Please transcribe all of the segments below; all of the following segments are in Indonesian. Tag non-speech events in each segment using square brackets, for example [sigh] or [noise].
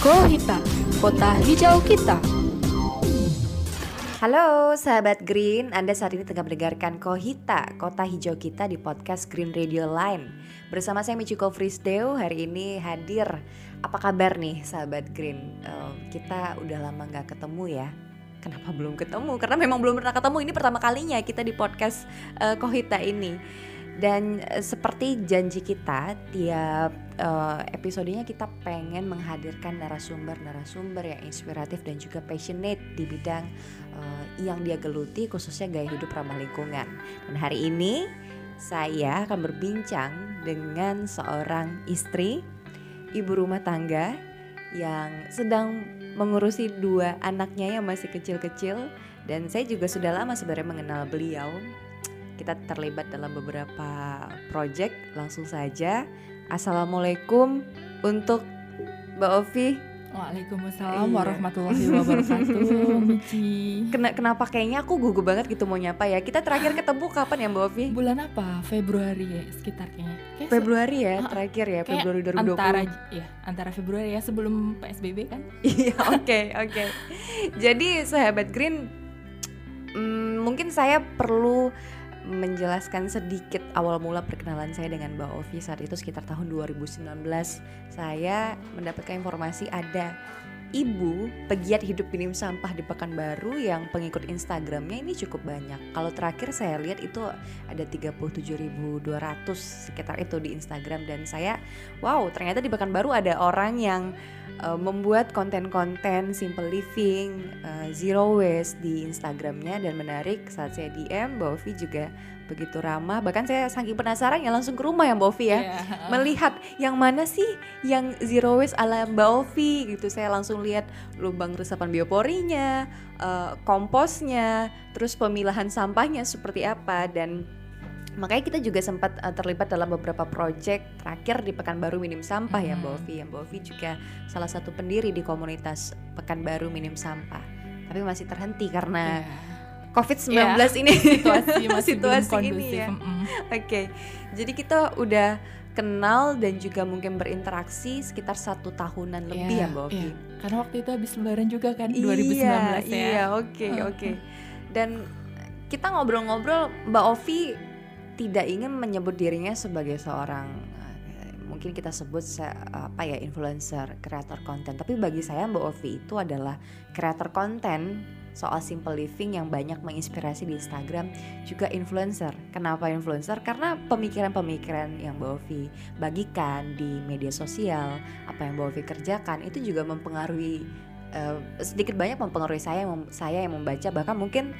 Kohita, kota hijau kita. Halo sahabat Green, Anda saat ini tengah mendengarkan Kohita, kota hijau kita di podcast Green Radio Line. Bersama saya Michiko Frisdeo, hari ini hadir. Apa kabar nih sahabat Green? Uh, kita udah lama nggak ketemu ya. Kenapa belum ketemu? Karena memang belum pernah ketemu. Ini pertama kalinya kita di podcast uh, Kohita ini. Dan uh, seperti janji kita, tiap uh, episodenya kita pengen menghadirkan narasumber-narasumber yang inspiratif dan juga passionate di bidang uh, yang dia geluti, khususnya gaya hidup ramah lingkungan. Dan hari ini saya akan berbincang dengan seorang istri, ibu rumah tangga yang sedang mengurusi dua anaknya yang masih kecil-kecil dan saya juga sudah lama sebenarnya mengenal beliau kita terlibat dalam beberapa project langsung saja. Assalamualaikum untuk Mbak Ovi. Waalaikumsalam iya. warahmatullahi wabarakatuh. [laughs] Kenapa kayaknya aku gugup banget gitu mau nyapa ya? Kita terakhir ketemu kapan ya Mbak Ovi? Bulan apa? Februari ya sekitar kayaknya. Kayak Februari ya terakhir ya Februari 2020 Antara, ya, antara Februari ya sebelum PSBB kan? Iya [laughs] oke okay, oke. Okay. Jadi sahabat Green hmm, Mungkin saya perlu menjelaskan sedikit awal mula perkenalan saya dengan Mbak Ovi saat itu sekitar tahun 2019 saya mendapatkan informasi ada ibu pegiat hidup minim sampah di Pekanbaru yang pengikut Instagramnya ini cukup banyak. Kalau terakhir saya lihat itu ada 37.200 sekitar itu di Instagram dan saya wow ternyata di Pekanbaru ada orang yang uh, membuat konten-konten simple living, uh, zero waste di Instagramnya dan menarik saat saya DM Mbak Ovi juga begitu ramah. Bahkan saya saking penasaran ya langsung ke rumah ya Mbak Ovi ya. Yeah. [laughs] melihat yang mana sih yang zero waste ala Mbak Ovi gitu. Saya langsung lihat lubang resapan bioporinya uh, komposnya terus pemilahan sampahnya seperti apa. Dan makanya kita juga sempat uh, terlibat dalam beberapa proyek terakhir di Pekanbaru Minim Sampah hmm. ya Mbak Ovi ya Mbak Ovi juga salah satu pendiri di komunitas Pekanbaru Minim Sampah tapi masih terhenti karena yeah COVID-19 yeah. ini [laughs] situasi masih situasi ini ya. Mm. Oke. Okay. Jadi kita udah kenal dan juga mungkin berinteraksi sekitar satu tahunan yeah, lebih ya Mbak Ovi. Yeah. Karena waktu itu habis lebaran juga kan 2019 iya, ya. Iya, oke, okay, oke. Okay. Dan kita ngobrol-ngobrol Mbak Ovi tidak ingin menyebut dirinya sebagai seorang eh, mungkin kita sebut apa ya influencer, kreator konten. Tapi bagi saya Mbak Ovi itu adalah kreator konten soal simple living yang banyak menginspirasi di Instagram juga influencer. Kenapa influencer? Karena pemikiran-pemikiran yang Mbak Ovi bagikan di media sosial, apa yang Mbak Ovi kerjakan itu juga mempengaruhi uh, sedikit banyak mempengaruhi saya saya yang membaca bahkan mungkin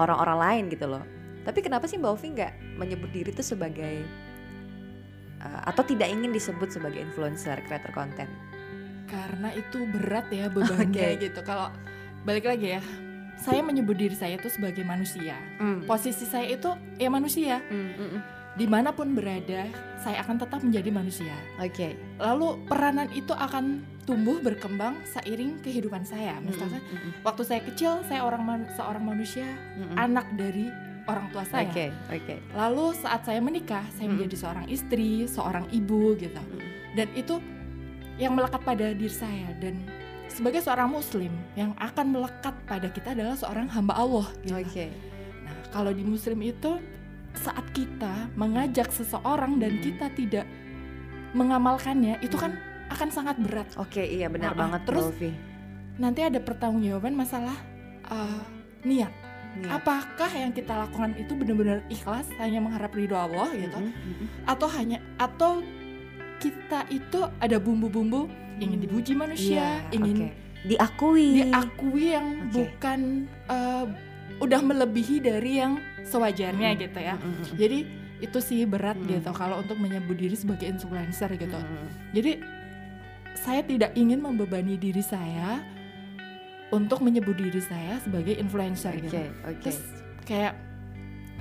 orang-orang lain gitu loh. Tapi kenapa sih Mbak Ovi nggak menyebut diri itu sebagai uh, atau tidak ingin disebut sebagai influencer, kreator konten? Karena itu berat ya bebannya okay. gitu. Kalau balik lagi ya saya menyebut diri saya itu sebagai manusia. Mm. Posisi saya itu ya manusia. Mm, mm, mm. Di mana pun berada, saya akan tetap menjadi manusia. Oke. Okay. Lalu peranan itu akan tumbuh berkembang seiring kehidupan saya. Misalnya, mm, mm, mm. waktu saya kecil, saya orang man seorang manusia, mm, mm. anak dari orang tua saya. Oke. Okay, Oke. Okay. Lalu saat saya menikah, saya mm. menjadi seorang istri, seorang ibu, gitu. Mm. Dan itu yang melekat pada diri saya dan sebagai seorang muslim yang akan melekat pada kita adalah seorang hamba Allah gitu. Oke. Okay. Nah, kalau di muslim itu saat kita mengajak seseorang dan hmm. kita tidak mengamalkannya itu kan hmm. akan sangat berat. Oke, okay, iya benar nah, banget terus nanti ada pertanggungjawaban masalah uh, niat. Niat. Apakah yang kita lakukan itu benar-benar ikhlas hanya mengharap ridho Allah gitu? Mm -hmm. Atau hanya atau kita itu ada bumbu-bumbu ingin dipuji manusia, yeah, ingin okay. diakui, diakui yang okay. bukan uh, udah melebihi dari yang sewajarnya mm. gitu ya. Mm -hmm. Jadi itu sih berat mm. gitu kalau untuk menyebut diri sebagai influencer gitu. Mm. Jadi saya tidak ingin membebani diri saya untuk menyebut diri saya sebagai influencer okay, gitu. Okay. Terus kayak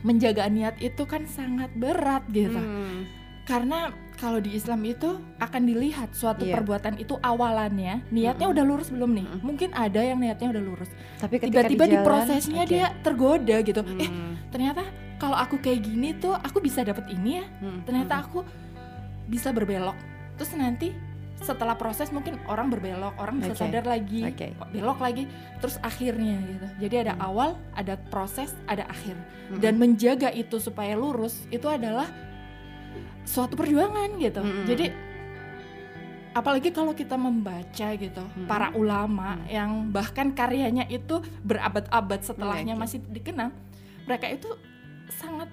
menjaga niat itu kan sangat berat gitu. Mm. Karena kalau di Islam itu akan dilihat suatu yeah. perbuatan itu awalannya niatnya mm -hmm. udah lurus belum nih? Mm -hmm. Mungkin ada yang niatnya udah lurus. Tapi tiba-tiba di, di prosesnya okay. dia tergoda gitu. Mm. Eh, ternyata kalau aku kayak gini tuh aku bisa dapat ini ya. Mm. Ternyata aku bisa berbelok. Terus nanti setelah proses mungkin orang berbelok orang bisa Oke. sadar lagi kok belok lagi terus akhirnya gitu jadi ada Hmm. awal ada proses ada akhir Mm-mm. dan menjaga itu supaya lurus itu adalah suatu perjuangan gitu Mm-mm. jadi apalagi kalau kita membaca gitu Mm-mm. para ulama Mm. yang bahkan karyanya itu berabad-abad setelahnya Oke. masih dikenang mereka itu sangat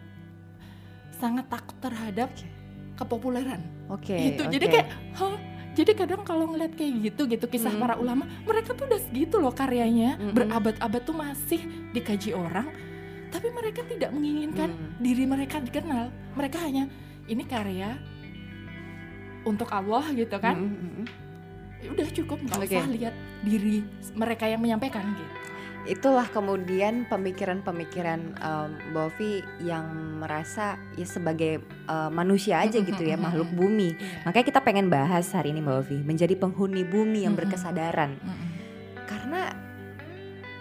sangat takut terhadap Oke. kepopuleran Oke. gitu jadi oke. kayak hah jadi kadang kalau ngeliat kayak gitu gitu kisah Mm. para ulama mereka tuh udah segitu loh karyanya Mm-mm. berabad-abad tuh masih dikaji orang tapi mereka tidak menginginkan Mm. diri mereka dikenal mereka hanya ini karya untuk Allah gitu kan Mm, mm, mm. Ya udah cukup nggak Oke. usah lihat diri mereka yang menyampaikan gitu Itulah kemudian pemikiran-pemikiran em, Mbak Ovi yang merasa ya sebagai eh, manusia aja gitu ya makhluk bumi. Iya. Makanya kita pengen bahas hari ini Mbak Ovi menjadi penghuni bumi yang berkesadaran. Karena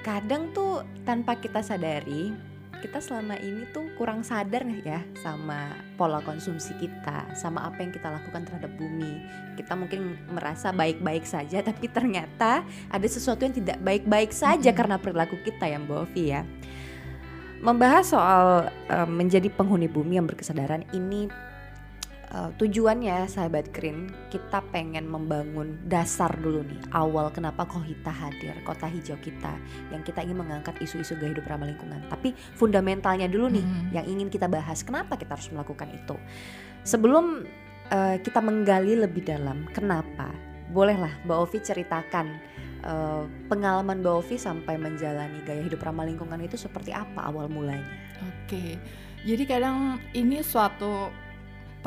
kadang tuh tanpa kita sadari kita selama ini tuh kurang sadar nih ya sama pola konsumsi kita, sama apa yang kita lakukan terhadap bumi. Kita mungkin merasa baik-baik saja, [laughs] tapi ternyata ada sesuatu yang tidak baik-baik saja Mm-mm. karena perilaku kita ya Mbak Ovi ya. Membahas soal eh, menjadi penghuni bumi yang berkesadaran ini eh, tujuannya sahabat Green kita pengen membangun dasar dulu nih awal kenapa Kohita hadir kota hijau kita yang kita ingin mengangkat isu-isu gaya hidup ramah lingkungan. Tapi fundamentalnya dulu nih Mm. yang ingin kita bahas kenapa kita harus melakukan itu? Sebelum eh, kita menggali lebih dalam kenapa? Bolehlah Mbak Ovi ceritakan eh, pengalaman Mbak Ovi sampai menjalani gaya hidup ramah lingkungan itu seperti apa awal mulanya? Oke, jadi kadang ini suatu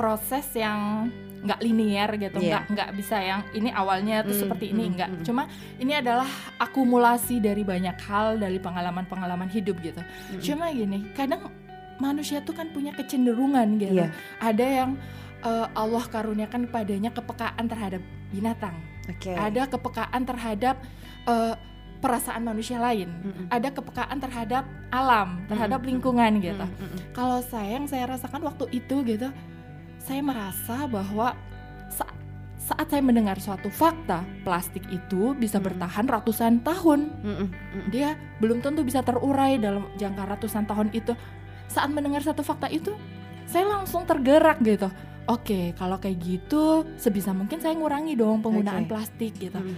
proses yang nggak linear gitu, Iya. nggak nggak bisa yang ini awalnya tuh Mm, seperti ini mm, nggak. mm. Cuma ini adalah akumulasi dari banyak hal dari pengalaman-pengalaman hidup gitu. Cuma gini, kadang manusia tuh kan punya kecenderungan gitu. Iya. Ada yang eh, Allah karuniakan padanya kepekaan terhadap binatang, oke ada kepekaan terhadap eh, perasaan manusia lain, Mm-mm. ada kepekaan terhadap alam, terhadap Mm, lingkungan gitu mm-mm. kalau saya yang saya rasakan waktu itu gitu saya merasa bahwa sa- saat saya mendengar suatu fakta plastik itu bisa Hmm. bertahan ratusan tahun Mm-mm, mm-mm. dia belum tentu bisa terurai dalam jangka ratusan tahun itu saat mendengar satu fakta itu saya langsung tergerak gitu oke kalau kayak gitu sebisa mungkin saya ngurangi dong penggunaan Oke. plastik gitu Mm.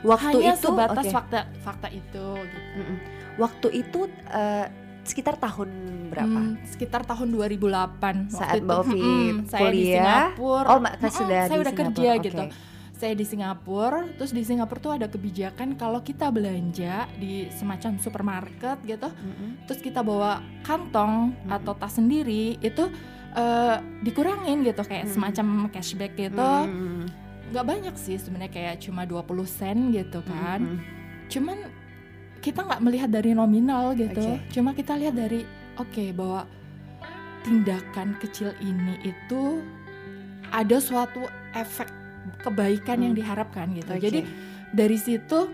Waktu hanya itu sebatas oke. fakta fakta itu gitu. Mm-mm. Waktu itu eh, sekitar tahun berapa? Hmm, sekitar tahun 2008 Saat waktu Mbak itu. Ovi Mm-mm, saya di. Singapura Oh, Mbak Mm-mm, sudah saya di udah Singapura, kerja oke. gitu saya di Singapura terus di Singapura tuh ada kebijakan kalau kita belanja di semacam supermarket gitu Mm-mm. terus kita bawa kantong Mm-mm. atau tas sendiri itu eh, dikurangin gitu kayak Mm-mm. semacam cashback gitu Mm-mm. nggak banyak sih sebenarnya kayak cuma 20 sen gitu kan Mm-mm. cuman kita nggak melihat dari nominal gitu Oke. cuma kita lihat dari oke bahwa tindakan kecil ini itu ada suatu efek kebaikan yang Hmm. diharapkan gitu Oke. jadi dari situ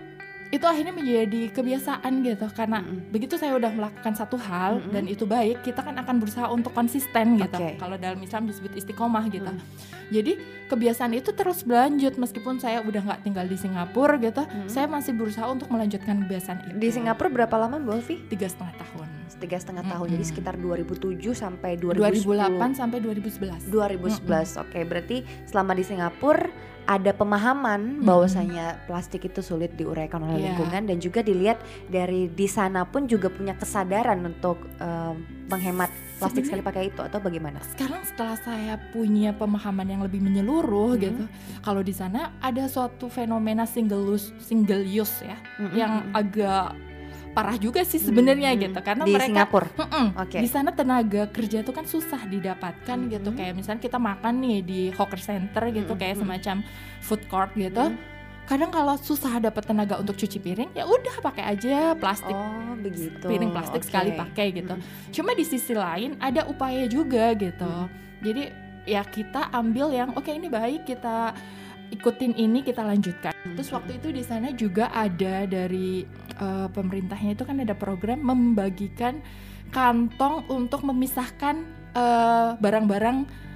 itu akhirnya menjadi kebiasaan gitu karena Mm-mm. begitu saya udah melakukan satu hal Mm-mm. dan itu baik kita kan akan berusaha untuk konsisten gitu kalau dalam Islam disebut istiqomah gitu Mm. jadi kebiasaan itu terus berlanjut meskipun saya udah nggak tinggal di Singapura gitu Mm. saya masih berusaha untuk melanjutkan kebiasaan itu Di Singapura berapa lama Mbak Ovi? tiga setengah tahun Tiga setengah tahun, jadi sekitar 2007 sampai 2010. 2008 sampai 2011 2011. Oke, berarti selama di Singapura ada pemahaman Mm-mm. bahwasanya plastik itu sulit diuraikan oleh Iya. lingkungan dan juga dilihat dari di sana pun juga punya kesadaran untuk eh, menghemat plastik sekali pakai itu atau bagaimana? sekarang setelah saya punya pemahaman yang lebih menyeluruh Hmm. gitu kalau di sana ada suatu fenomena single use single use ya Mm-mm. yang agak parah juga sih sebenarnya Mm-mm. gitu karena di mereka Singapura. Mm-mm. Oke. Di sana tenaga kerja itu kan susah didapatkan gitu. Mhm. Kayak misalnya kita makan nih di hawker center gitu Mhm, kayak mhm. semacam food court gitu. Mm. Kadang kalau susah dapat tenaga untuk cuci piring, ya udah pakai aja plastik Oh, begitu. piring plastik Oke. sekali pakai gitu. Mm. Cuma di sisi lain ada upaya juga gitu. Mhm. Jadi ya kita ambil yang oke ini baik kita ikutin ini kita lanjutkan. Terus waktu itu di sana juga ada dari eh, pemerintahnya itu kan ada program membagikan kantong untuk memisahkan eh, barang-barang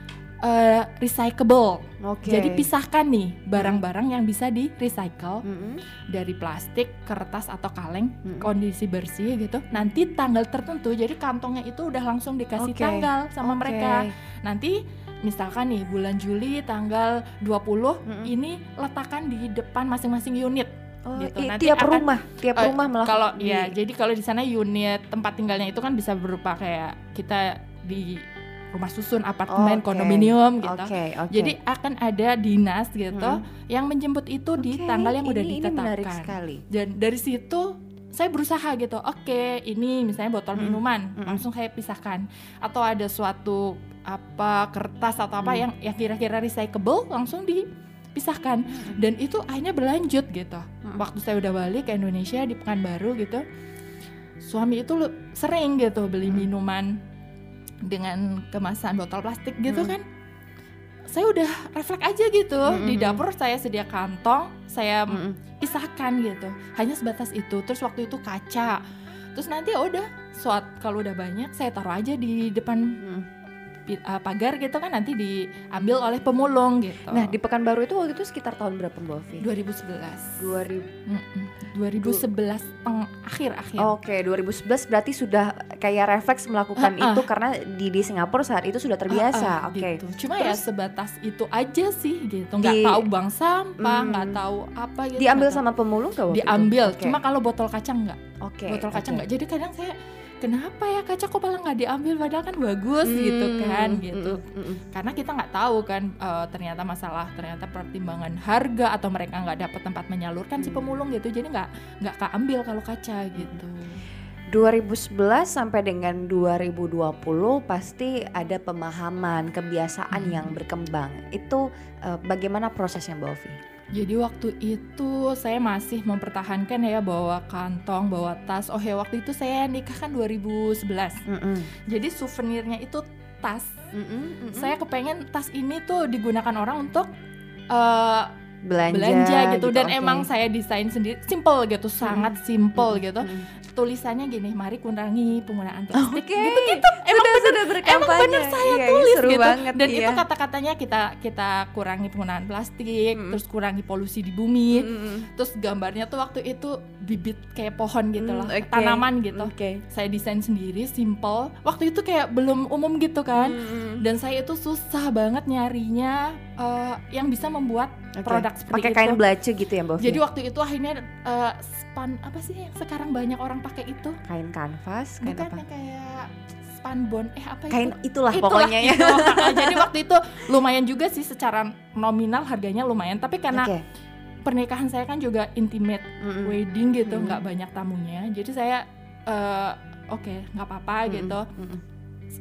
uh, recyclable. Oke. Jadi pisahkan nih barang-barang yang bisa di recycle Mm-mm. dari plastik, kertas atau kaleng, Mm-mm. kondisi bersih gitu. Nanti tanggal tertentu, jadi kantongnya itu udah langsung dikasih Oke. tanggal sama Oke. mereka. Nanti misalkan nih bulan Juli tanggal 20 Mm-mm. ini letakkan di depan masing-masing unit. Oh, Gitu. i- Nanti tiap akan- rumah, tiap Eh, rumah melakukan. Kalau ya, jadi kalau di sana unit tempat tinggalnya itu kan bisa berupa kayak kita di rumah susun, apartemen, Oke. kondominium gitu. Oke, oke. Jadi akan ada dinas gitu Mm-mm. yang menjemput itu di Oke, tanggal yang udah ini- Ini menarik ditetapkan. sekali. Dan dari situ saya berusaha gitu. Oke, ini misalnya botol Mm-mm. minuman, Mm-mm. langsung saya pisahkan. Atau ada suatu apa kertas atau apa Mm. yang yang kira-kira recyclable langsung dipisahkan. Dan itu akhirnya berlanjut gitu. Waktu saya udah balik ke Indonesia di Pekanbaru gitu, suami itu sering gitu beli Mm. minuman dengan kemasan botol plastik gitu Mm. kan. Saya udah refleks aja gitu. Di Mm-mm. dapur saya sedia kantong, saya Mm-mm. pisahkan gitu hanya sebatas itu terus waktu itu kaca terus nanti ya udah suat kalau udah banyak saya taruh aja di depan Mm. uh, pagar gitu kan nanti diambil oleh pemulung gitu Nah, di Pekanbaru itu waktu itu sekitar tahun berapa Mbak Ovi? 2011 2000. Mm-mm. 2011 teng akhir akhir Oke, 2011 berarti sudah kayak refleks melakukan Ah, ah. itu karena di di Singapura saat itu sudah terbiasa. Ah, ah, Oke. gitu. cuma ya Terus- sebatas itu aja sih gitu nggak Di- tahu bank sampah nggak tahu apa gitu Diambil sama pemulung gak waktu itu? diambil Oke. cuma kalau botol kaca nggak Oke. botol kaca oke. nggak jadi kadang saya kenapa ya kaca kok malah nggak diambil padahal kan bagus Hmm, gitu kan gitu mm, mm, mm. karena kita nggak tahu kan eh, ternyata masalah ternyata pertimbangan harga atau mereka nggak dapat tempat menyalurkan si Hmm. pemulung gitu jadi nggak nggak keambil kalau kaca gitu 2011 sampai dengan 2020 pasti ada pemahaman, kebiasaan Hmm. yang berkembang. Itu eh, bagaimana prosesnya Mbak Ovi? Jadi waktu itu saya masih mempertahankan ya bawa kantong bawa tas oh ya waktu itu saya nikah kan 2011 Mm-mm. jadi souvenirnya itu tas Mm-mm, mm-mm. saya kepengen tas ini tuh digunakan orang untuk eh, belanja, belanja gitu, dan oke. emang saya desain sendiri simple gitu sangat simple gitu Mm-mm. tulisannya gini mari kurangi penggunaan plastik gitu gitu emang sudah sudah berkampanye. bener saya Iya, tulis seru gitu banget, dan iya. itu kata-katanya kita kita kurangi penggunaan plastik Mm. terus kurangi polusi di bumi Mm-mm. terus gambarnya tuh waktu itu bibit kayak pohon gitu Mm, loh oke. tanaman gitu Oke. saya desain sendiri simple waktu itu kayak belum umum gitu kan Mm-mm. dan saya itu susah banget nyarinya eh, yang bisa membuat Oke. produk seperti Pakai itu kain belacu gitu ya Mbak jadi waktu itu akhirnya eh, span apa sih yang sekarang banyak orang pakai itu kain kanvas, kain bukan apa? yang kayak spanbon eh apa Kain itu itulah, Itulah pokoknya ya. itu. [laughs] jadi waktu itu lumayan juga sih secara nominal harganya lumayan tapi karena Oke. pernikahan saya kan juga intimate Mm-mm. wedding gitu nggak banyak tamunya jadi saya eh, oke nggak apa-apa Mm-mm. gitu Mm-mm.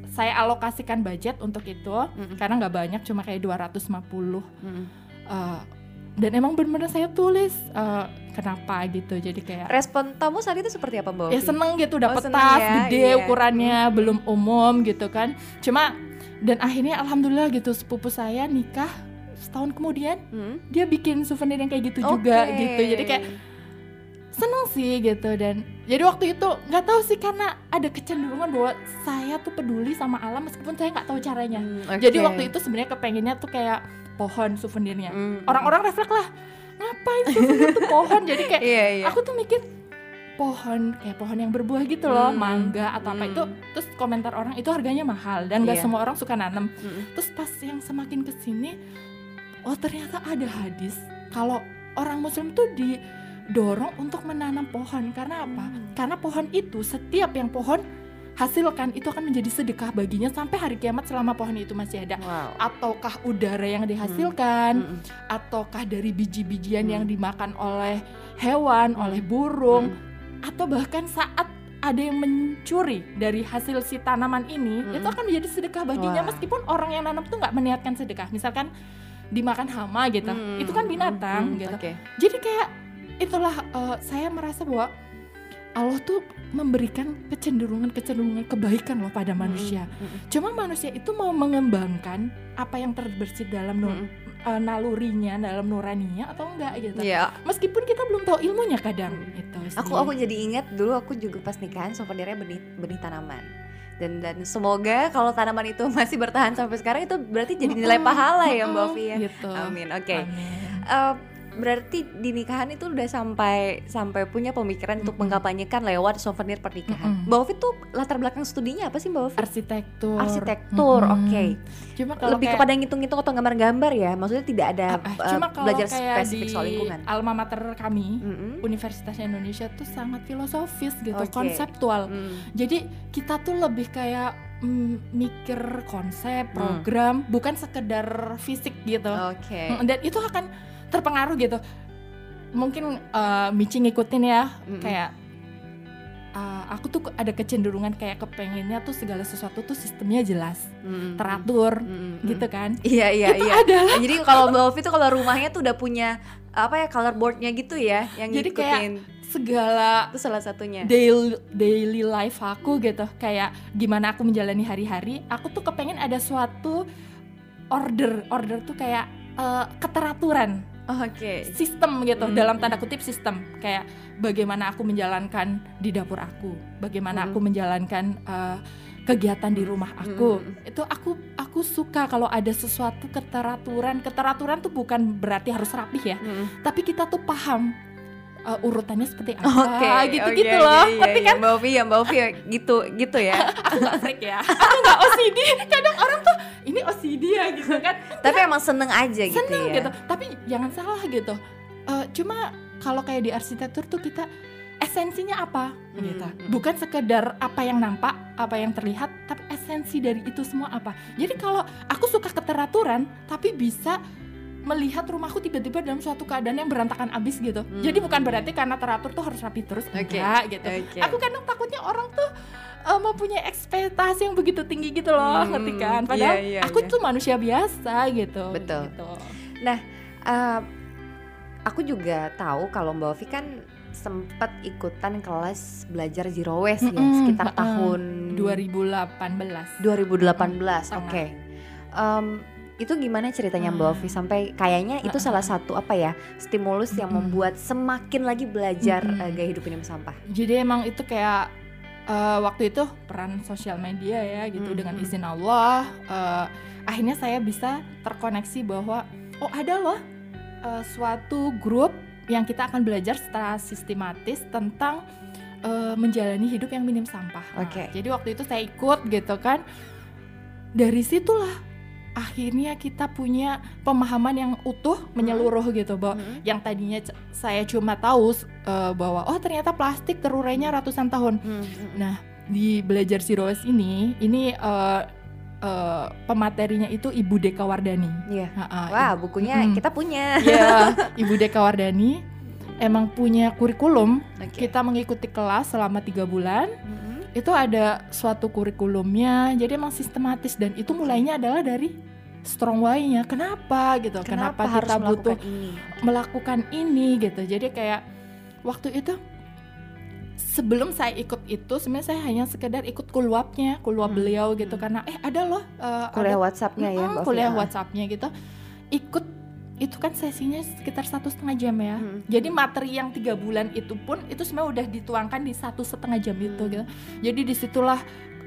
saya alokasikan budget untuk itu Mm-mm. karena nggak banyak cuma kayak 250 Mm-mm. eh, dan emang bener-bener saya tulis eh, kenapa gitu jadi kayak Respon tamu saat itu seperti apa Mbak ya seneng gitu dapat seneng tas ya, gede iya. ukurannya Hmm. belum umum gitu kan cuma dan akhirnya alhamdulillah gitu sepupu saya nikah setahun kemudian Hmm? dia bikin souvenir yang kayak gitu Oke. juga gitu jadi kayak seneng sih gitu dan jadi waktu itu nggak tahu sih karena ada kecenderungan bahwa saya tuh peduli sama alam meskipun saya nggak tahu caranya Hmm, oke. jadi waktu itu sebenarnya kepengennya tuh kayak pohon souvenirnya Hmm. orang-orang refleks lah ngapain souvenir tuh pohon jadi kayak Iya, iya. aku tuh mikir pohon kayak pohon yang berbuah gitu loh Hmm. mangga atau apa Hmm. itu terus komentar orang itu harganya mahal dan gak Iya. semua orang suka nanam Mm-mm. terus pas yang semakin ke sini oh ternyata ada hadis kalau orang muslim tuh didorong untuk menanam pohon karena apa Hmm. karena pohon itu setiap yang pohon hasilkan itu akan menjadi sedekah baginya sampai hari kiamat selama pohon itu masih ada Wow. ataukah udara yang dihasilkan Mm-mm. ataukah dari biji-bijian Hmm. yang dimakan oleh hewan, Hmm. oleh burung, Mm-mm. atau bahkan saat ada yang mencuri dari hasil si tanaman ini, Hmm. itu akan menjadi sedekah baginya Wah. meskipun orang yang nanam tuh nggak meniatkan sedekah. Misalkan dimakan hama gitu, Mm, itu kan binatang mm, mm, gitu. Oke. Jadi kayak itulah eh, saya merasa bahwa Allah tuh memberikan kecenderungan-kecenderungan kebaikan loh pada manusia. Mm-mm. Cuma manusia itu mau mengembangkan apa yang terbersit dalam Mm-mm. eh, nalurinya, dalam nuraninya atau enggak gitu. Iya. Meskipun kita belum tahu ilmunya kadang Hmm. gitu. Aku sih. aku jadi ingat dulu aku juga pas nikahan souvenirnya benih benih tanaman. dan dan semoga kalau tanaman itu [laughs] masih bertahan sampai sekarang itu berarti jadi nilai pahala ya Mbak ya. Gitu. Amin. Oke. Amin. Eh, berarti di nikahan itu udah sampai sampai punya pemikiran untuk Mm-mm. mengkampanyekan lewat souvenir pernikahan. Mm-mm. Mbak Ovi tuh latar belakang studinya apa sih Mbak Ovi? Arsitektur. Arsitektur, Mm-mm. oke. Cuma kalau Lebih kayak- kepada ngitung-ngitung atau gambar-gambar ya. Maksudnya tidak ada eh, cuma kalau belajar kayak spesifik di soal lingkungan. alma mater kami Mm-mm. Universitas Indonesia tuh sangat filosofis gitu Oke. konseptual Mm. jadi kita tuh lebih kayak mm, mikir konsep Hmm. program bukan sekedar fisik gitu Oke. Mm, dan itu akan terpengaruh gitu mungkin eh, Michi ngikutin ya Mm-mm. kayak eh, aku tuh ada kecenderungan kayak kepengennya tuh segala sesuatu tuh sistemnya jelas Mm-mm. teratur Mm-mm. gitu kan Iya iya itu iya. adalah Jadi kalau Mbak Ovi tuh kalau rumahnya tuh udah punya apa ya color boardnya gitu ya yang Jadi kayak ngikutin segala itu salah satunya. daily daily life aku gitu kayak gimana aku menjalani hari-hari aku tuh kepengen ada suatu order order tuh kayak eh, keteraturan Oh, Oke. sistem gitu Hmm. dalam tanda kutip sistem kayak bagaimana aku menjalankan di dapur aku bagaimana Hmm. aku menjalankan eh, kegiatan di rumah aku Hmm. itu aku aku suka kalau ada sesuatu keteraturan keteraturan tuh bukan berarti harus rapih ya Mm. tapi kita tuh paham eh, urutannya seperti apa Oke, gitu-gitu oke, loh. iya, iya, iya. kan Mbak Ovi ya, Mbak Ovi ya, gitu gitu ya. [laughs] aku gak freak ya. Aku gak OCD kadang orang tuh ini OCD ya gitu kan. Tapi emang seneng aja gitu seneng ya. gitu. Tapi jangan salah gitu. Eh, cuma kalau kayak di arsitektur tuh kita esensinya apa? Hmm, gitu. hmm. bukan sekedar apa yang nampak apa yang terlihat tapi esensi dari itu semua apa. Jadi kalau aku suka keteraturan tapi bisa melihat rumahku tiba-tiba dalam suatu keadaan yang berantakan abis gitu Hmm. jadi bukan berarti karena teratur tuh harus rapi terus Oke, enggak gitu Oke. aku kadang takutnya orang tuh eh, mempunyai ekspektasi yang begitu tinggi gitu loh Hmm, ngerti kan padahal iya, iya, aku iya. tuh manusia biasa gitu Betul. gitu. Eh, aku juga tahu kalau Mbak Ovi kan sempat ikutan kelas belajar zero waste ya Mm-mm, sekitar mm-mm. tahun 2018 2018. Tengah. Oke. Em, itu gimana ceritanya Mbak Ah. Ovi sampai kayaknya itu Ah, salah ah. satu apa ya stimulus yang Mm-mm. membuat semakin lagi belajar eh, gaya hidup minum sampah. jadi emang itu kayak eh, waktu itu peran sosial media ya gitu dengan izin Allah eh, akhirnya saya bisa terkoneksi bahwa oh ada loh eh, suatu grup yang kita akan belajar secara sistematis tentang eh, menjalani hidup yang minim sampah. Nah, Oke. jadi waktu itu saya ikut gitu kan. Dari situlah akhirnya kita punya pemahaman yang utuh menyeluruh gitu bahwa Mm-mm. yang tadinya saya cuma tahu eh, bahwa oh ternyata plastik terurainya ratusan tahun. Mm-mm. Nah, di belajar zero waste ini ini eh, eh, pematerinya itu Ibu Deka Wardani. Iya. Ha-ha, Wah, bukunya Mm-mm. kita punya. Iya, [laughs] Ibu Deka Wardani emang punya kurikulum. Oke. Kita mengikuti kelas selama tiga bulan. Mm-mm. Itu ada suatu kurikulumnya. Jadi emang sistematis dan itu mulainya adalah dari strong why-nya. Kenapa gitu? Kenapa, harus kita butuh melakukan ini? melakukan ini gitu. Jadi kayak waktu itu sebelum saya ikut itu sebenarnya saya hanya sekedar ikut kuluapnya, kuluap Hmm, beliau gitu hmm. karena eh ada loh eh, Kuliah ada WhatsApp-nya ya, Ovi, kuliah ah. WhatsApp-nya gitu. Ikut itu kan sesinya sekitar satu setengah jam ya. Mm. Jadi materi yang tiga bulan itu pun itu sebenarnya udah dituangkan di satu setengah jam itu Hmm. gitu. Jadi di situlah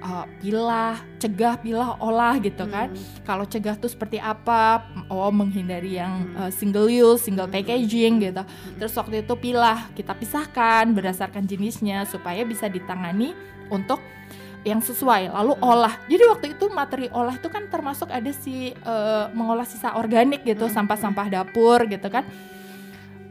uh, pilah, cegah, pilah, olah gitu kan. Mm. Kalau cegah tuh seperti apa? Oh menghindari yang Hmm. uh, single use, single Hmm. packaging gitu. Terus waktu itu pilah kita pisahkan berdasarkan jenisnya supaya bisa ditangani untuk yang sesuai lalu Hmm. olah jadi waktu itu materi olah itu kan termasuk ada si eh, mengolah sisa organik gitu Hmm. sampah-sampah dapur gitu kan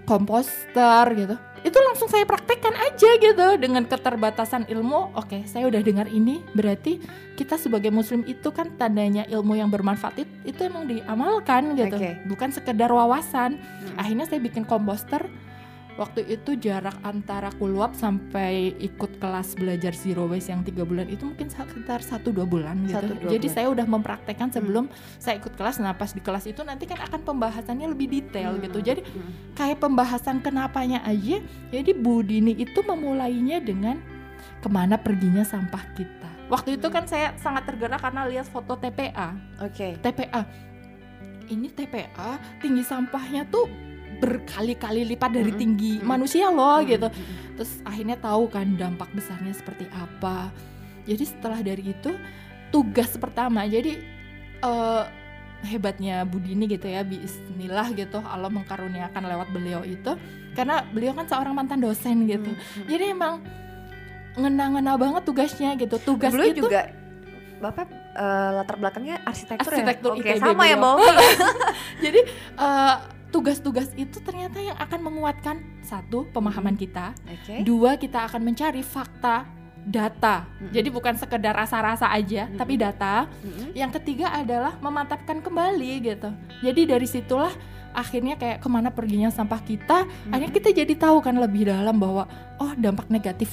komposter gitu itu langsung saya praktekkan aja gitu dengan keterbatasan ilmu oke saya udah dengar ini berarti kita sebagai muslim itu kan tandanya ilmu yang bermanfaat it- itu emang diamalkan gitu Oke. bukan sekedar wawasan Mm. akhirnya saya bikin komposter waktu itu jarak antara kuluap sampai ikut kelas belajar zero waste yang tiga bulan itu mungkin sekitar satu dua bulan gitu. Satu, dua jadi bulan. saya udah mempraktekkan sebelum saya ikut kelas. Nah pas di kelas itu nanti kan akan pembahasannya lebih detail gitu. Mm. jadi Mm. kayak pembahasan kenapanya aja. Jadi Bu Dini itu memulainya dengan ke mana perginya sampah kita. Waktu itu kan saya sangat tergerak karena lihat foto TPA Oke. TPA ini TPA tinggi sampahnya tuh berkali-kali lipat dari tinggi Mm-mm. manusia loh Mm. gitu terus akhirnya tahu kan dampak besarnya seperti apa jadi setelah dari itu tugas pertama jadi uh, hebatnya Budini gitu ya Bismillah gitu Allah mengkaruniakan lewat beliau itu karena beliau kan seorang mantan dosen gitu hmm. hmm. jadi emang ngena-ngena banget tugasnya gitu tugas beliau itu juga bapak uh, latar belakangnya arsitektur, ya? arsitektur ya? Oke, sama ya mau [laughs] jadi uh, tugas-tugas itu ternyata yang akan menguatkan satu pemahaman hmm. kita, okay. dua kita akan mencari fakta data. Mm-hmm. Jadi bukan sekedar rasa-rasa aja, mm-hmm. tapi data. Mm-hmm. Yang ketiga adalah memantapkan kembali gitu. Jadi dari situlah akhirnya kayak ke mana perginya sampah kita, mm-hmm. akhirnya kita jadi tahu kan lebih dalam bahwa oh dampak negatif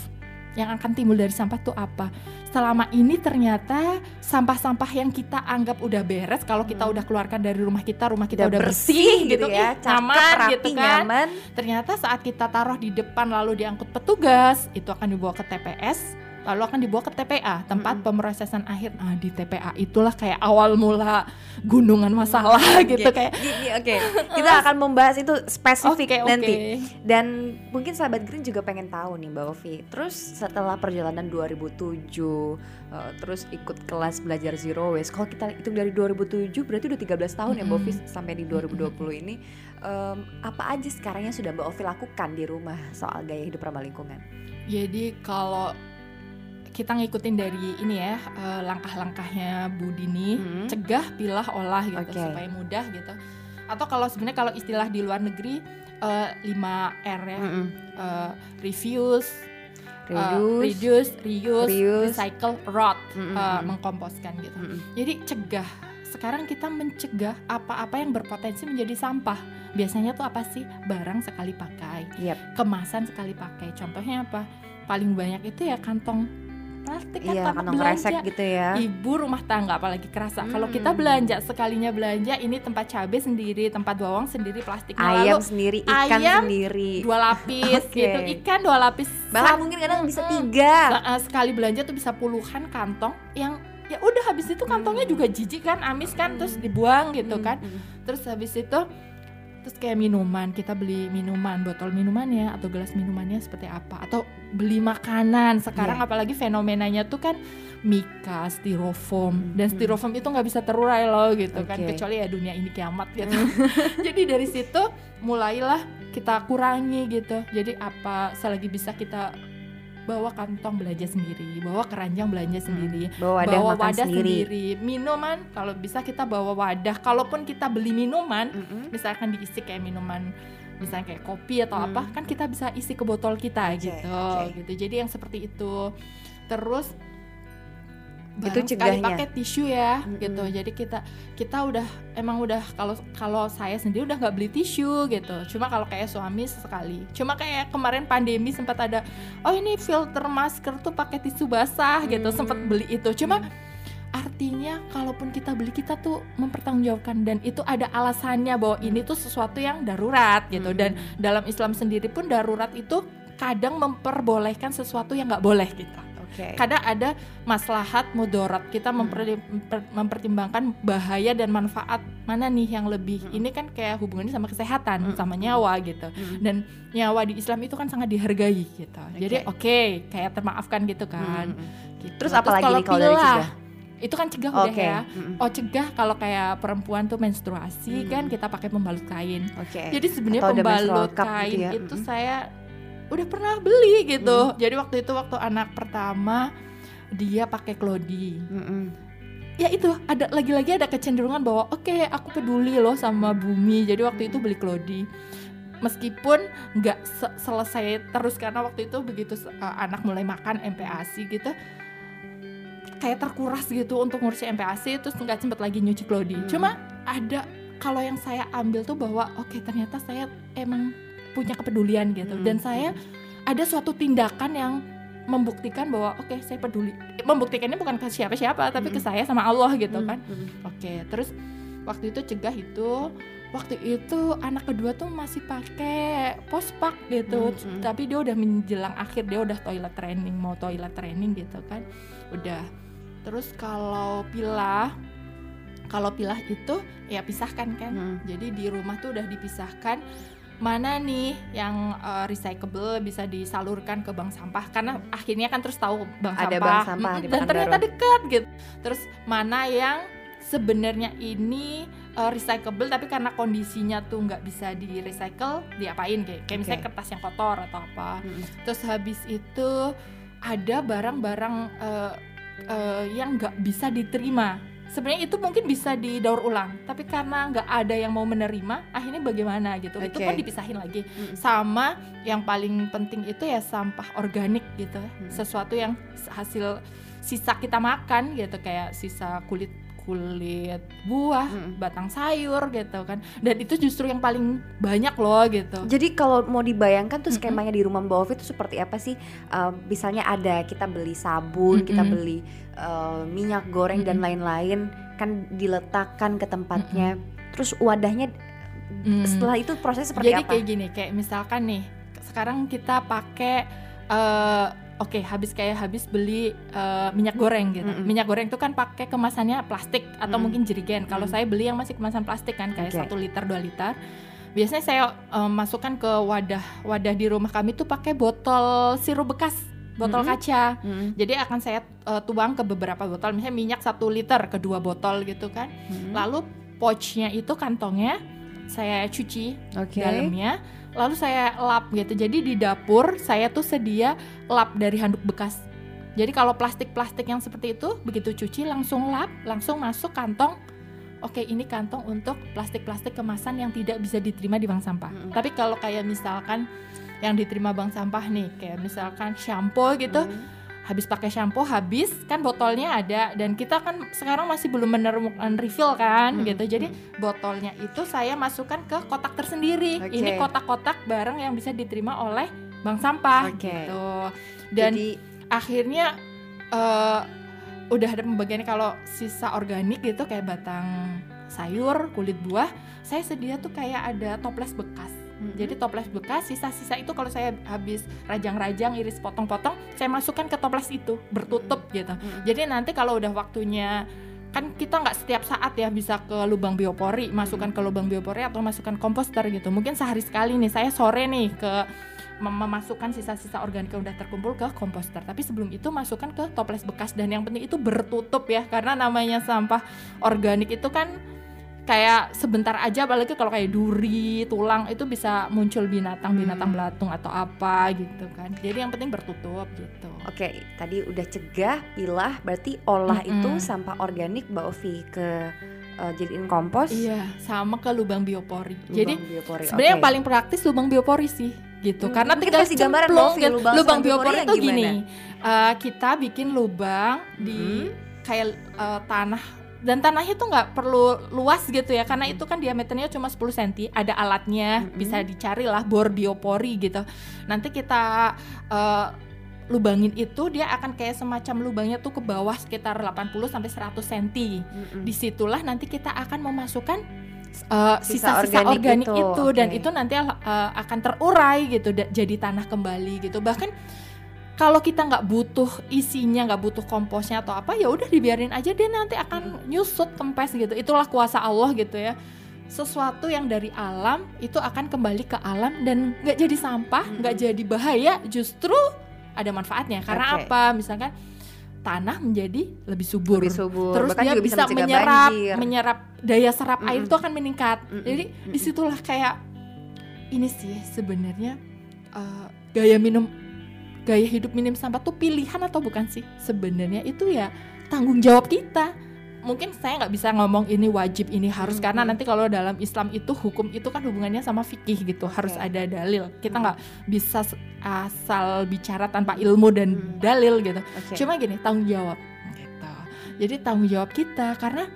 yang akan timbul dari sampah itu apa. Selama ini ternyata sampah-sampah yang kita anggap udah beres kalau kita hmm. udah keluarkan dari rumah kita, rumah kita udah, udah bersih, bersih gitu, gitu ya, nyaman gitu kan. Nyaman. Ternyata saat kita taruh di depan lalu diangkut petugas, itu akan dibawa ke TPS lalu akan dibawa ke TPA tempat mm -hmm. pemrosesan akhir nah di TPA itulah kayak awal mula gunungan masalah okay. [laughs] gitu kayak oke okay. [laughs] kita akan membahas itu spesifik okay, nanti okay. dan mungkin sahabat Green juga pengen tahu nih Mbak Ovi terus setelah perjalanan 2007 uh, eh, terus ikut kelas belajar zero waste kalau kita itu dari 2007 berarti udah 13 tahun mm -hmm. ya Mbak Ovi sampai di 2020 mm -hmm. ini um, apa aja sekarang yang sudah Mbak Ovi lakukan di rumah soal gaya hidup ramah lingkungan jadi kalau kita ngikutin dari ini ya uh, langkah-langkahnya Bu Dini hmm. cegah pilah olah gitu okay. supaya mudah gitu atau kalau sebenarnya kalau istilah di luar negeri uh, eh, 5 R ya -hmm. uh, refuse reduce, uh, reduce, reuse, reuse, recycle, rot, mm -hmm. uh, mengkomposkan gitu. Mm -hmm. Jadi cegah. Sekarang kita mencegah apa-apa yang berpotensi menjadi sampah. Biasanya tuh apa sih? Barang sekali pakai, yep. kemasan sekali pakai. Contohnya apa? Paling banyak itu ya kantong plastik kan iya, kantong belanja gitu ya ibu rumah tangga apalagi kerasa hmm. kalau kita belanja sekalinya belanja ini tempat cabai sendiri tempat bawang sendiri plastik ayam Lalu, sendiri ikan ayam, sendiri dua lapis okay. [laughs] gitu ikan dua lapis bahkan mungkin kadang bisa tiga eh, sekali belanja tuh bisa puluhan kantong yang ya udah habis itu kantongnya hmm. juga jijik kan amis kan hmm. terus dibuang gitu hmm. kan hmm. terus habis itu terus kayak minuman kita beli minuman botol minumannya atau gelas minumannya seperti apa atau beli makanan sekarang yeah. apalagi fenomenanya tuh kan mika styrofoam mm -hmm. dan styrofoam itu nggak bisa terurai loh gitu okay. kan kecuali ya dunia ini kiamat gitu [laughs] jadi dari situ mulailah kita kurangi gitu jadi apa selagi bisa kita bawa kantong belanja sendiri, bawa keranjang belanja hmm. sendiri, hmm, bawa wadah, bawa wadah sendiri. sendiri, minuman kalau bisa kita bawa wadah. Kalaupun kita beli minuman, mm -hmm. misalkan diisi kayak minuman misalnya kayak kopi atau hmm. apa, kan kita bisa isi ke botol kita okay, gitu, okay. gitu. Jadi yang seperti itu. Terus itu cegahnya. pakai tisu ya mm-hmm. gitu. Jadi kita kita udah emang udah kalau kalau saya sendiri udah nggak beli tisu gitu. Cuma kalau kayak suami sekali. Cuma kayak kemarin pandemi sempat ada oh ini filter masker tuh pakai tisu basah mm-hmm. gitu sempat beli itu. Cuma mm-hmm. artinya kalaupun kita beli kita tuh mempertanggungjawabkan. Dan itu ada alasannya bahwa ini tuh sesuatu yang darurat gitu. Dan dalam Islam sendiri pun darurat itu kadang memperbolehkan sesuatu yang nggak boleh gitu Okay. Kadang ada maslahat mudarat. Kita hmm. mempertimbangkan bahaya dan manfaat mana nih yang lebih. Hmm. Ini kan kayak hubungannya sama kesehatan, hmm. sama nyawa gitu. Hmm. Dan nyawa di Islam itu kan sangat dihargai gitu. Okay. Jadi oke, okay, kayak termaafkan gitu kan. Hmm. Gitu. Terus apalagi Terus kalau dari cegah? itu kan cegah okay. udah ya. Oh cegah kalau kayak perempuan tuh menstruasi mm. kan kita pakai pembalut kain. Okay. Jadi sebenarnya pembalut kain gitu ya. itu mm. saya udah pernah beli gitu. Hmm. Jadi waktu itu waktu anak pertama dia pakai klodi. Hmm. Ya itu ada lagi-lagi ada kecenderungan bahwa oke okay, aku peduli loh sama bumi. Jadi waktu itu beli klodi. Meskipun nggak se selesai terus karena waktu itu begitu uh, anak mulai makan MPASI gitu kayak terkuras gitu untuk ngurusin MPASI terus nggak sempet lagi nyuci klodi. Hmm. Cuma ada kalau yang saya ambil tuh bahwa oke okay, ternyata saya emang punya kepedulian gitu hmm. dan saya ada suatu tindakan yang membuktikan bahwa oke okay, saya peduli membuktikannya bukan ke siapa-siapa tapi hmm. ke saya sama Allah gitu hmm. kan hmm. oke okay, terus waktu itu cegah itu waktu itu anak kedua tuh masih pakai pospak gitu hmm, hmm. tapi dia udah menjelang akhir dia udah toilet training mau toilet training gitu kan udah terus kalau pilah kalau pilah itu ya pisahkan kan hmm. jadi di rumah tuh udah dipisahkan mana nih yang uh, recyclable bisa disalurkan ke bank sampah? Karena akhirnya kan terus tahu bank Ada sampah, bank sampah Mm, dan ternyata dekat gitu. Terus mana yang sebenarnya ini uh, recyclable tapi karena kondisinya tuh nggak bisa di recycle diapain? Kayak kayak misalnya Oke. kertas yang kotor atau apa. Mm-mm. terus habis itu ada barang-barang uh, uh, yang nggak bisa diterima sebenarnya itu mungkin bisa didaur ulang tapi karena nggak ada yang mau menerima akhirnya bagaimana gitu itu Oke. pun dipisahin lagi Mm-mm. sama yang paling penting itu ya sampah organik gitu Hmm. sesuatu yang hasil sisa kita makan gitu kayak sisa kulit kulit buah Mm-mm. batang sayur gitu kan dan itu justru yang paling banyak loh gitu Jadi kalau mau dibayangkan tuh skemanya di rumah Mbak Ovi itu seperti apa sih? Uh, misalnya ada kita beli sabun, kita Mm-mm. beli uh, minyak goreng dan Mm-mm. lain-lain kan diletakkan ke tempatnya. Terus wadahnya Mm. setelah itu proses seperti Jadi apa? kayak gini, kayak misalkan nih, sekarang kita pakai eh, oke, habis kayak habis beli eh, minyak goreng gitu. Mm-mm. Minyak goreng itu kan pakai kemasannya plastik atau Mm. mungkin jerigen. Kalau Mm. saya beli yang masih kemasan plastik kan kayak satu liter, 2 liter. Biasanya saya eh, masukkan ke wadah wadah di rumah kami tuh pakai botol sirup bekas, botol Mm-mm. kaca. Mm-mm. Jadi akan saya eh, tuang ke beberapa botol, misalnya minyak satu liter ke dua botol gitu kan. Mm-mm. Lalu pouchnya itu kantongnya saya cuci Oke. dalamnya lalu saya lap gitu jadi di dapur saya tuh sedia lap dari handuk bekas jadi kalau plastik-plastik yang seperti itu begitu cuci langsung lap langsung masuk kantong oke ini kantong untuk plastik-plastik kemasan yang tidak bisa diterima di bank sampah Mm-mm. tapi kalau kayak misalkan yang diterima bank sampah nih kayak misalkan shampoo gitu Mm. Habis pakai shampoo habis kan botolnya ada dan kita kan sekarang masih belum menemukan refill kan Mm, gitu. Jadi botolnya itu saya masukkan ke kotak tersendiri. Oke. ini kotak-kotak barang yang bisa diterima oleh bank sampah Oke. gitu. Dan Jadi akhirnya eh, udah ada pembagiannya. Kalau sisa organik gitu kayak batang sayur kulit buah saya sedia tuh kayak ada toples bekas Mm-mm. jadi toples bekas sisa-sisa itu kalau saya habis rajang-rajang iris potong-potong saya masukkan ke toples itu bertutup gitu. Mm-mm. jadi nanti kalau udah waktunya kan kita nggak setiap saat ya bisa ke lubang biopori masukkan ke lubang biopori atau masukkan komposter gitu. Mungkin sehari sekali nih saya sore nih ke mem- memasukkan sisa-sisa organik yang udah terkumpul ke komposter. Tapi sebelum itu masukkan ke toples bekas dan yang penting itu bertutup ya karena namanya sampah organik itu kan kayak sebentar aja apalagi kalau kayak duri, tulang itu bisa muncul binatang-binatang Hmm. belatung atau apa gitu kan. Jadi yang penting bertutup gitu. Oke, tadi udah cegah, pilah, berarti olah Mm-mm. itu sampah organik Mbak Ovi ke eh, jadiin kompos. Iya, sama ke lubang biopori. lubang Jadi sebenarnya yang Oke. paling praktis lubang biopori sih gitu. Hmm, Karena tinggal kasih gambaran, Novi, gitu. lubang lubang biopori itu yang gini. eh, kita bikin lubang di kayak eh, tanah dan tanahnya tuh nggak perlu luas gitu ya karena itu kan diameternya cuma 10 cm ada alatnya Mm-mm. bisa dicari lah bor biopori gitu nanti kita eh, lubangin itu dia akan kayak semacam lubangnya tuh ke bawah sekitar 80 sampai 100 cm Mm-mm. di situlah nanti kita akan memasukkan uh, Sisa sisa-sisa organik organik, itu, itu, dan oke. itu nanti uh, akan terurai gitu jadi tanah kembali gitu bahkan kalau kita nggak butuh isinya nggak butuh komposnya atau apa ya udah dibiarin aja dia nanti akan nyusut kempes gitu itulah kuasa Allah gitu ya sesuatu yang dari alam itu akan kembali ke alam dan nggak jadi sampah nggak Mm-mm. jadi bahaya justru ada manfaatnya karena Oke. apa misalkan tanah menjadi lebih subur Lebih subur. terus Bahkan dia juga bisa, mencegah menyerap banjir. menyerap daya serap air Mm-mm. itu akan meningkat Mm-mm. jadi di situlah kayak ini sih sebenarnya eh, gaya minum gaya hidup minim sampah tuh pilihan atau bukan sih sebenarnya itu ya tanggung jawab kita mungkin saya nggak bisa ngomong ini wajib ini harus Mm-mm. karena nanti kalau dalam Islam itu hukum itu kan hubungannya sama fikih gitu harus Oke. ada dalil kita Mm. nggak bisa s- asal bicara tanpa ilmu dan Mm. dalil gitu Oke. Cuma gini, tanggung jawab gitu. Jadi tanggung jawab kita karena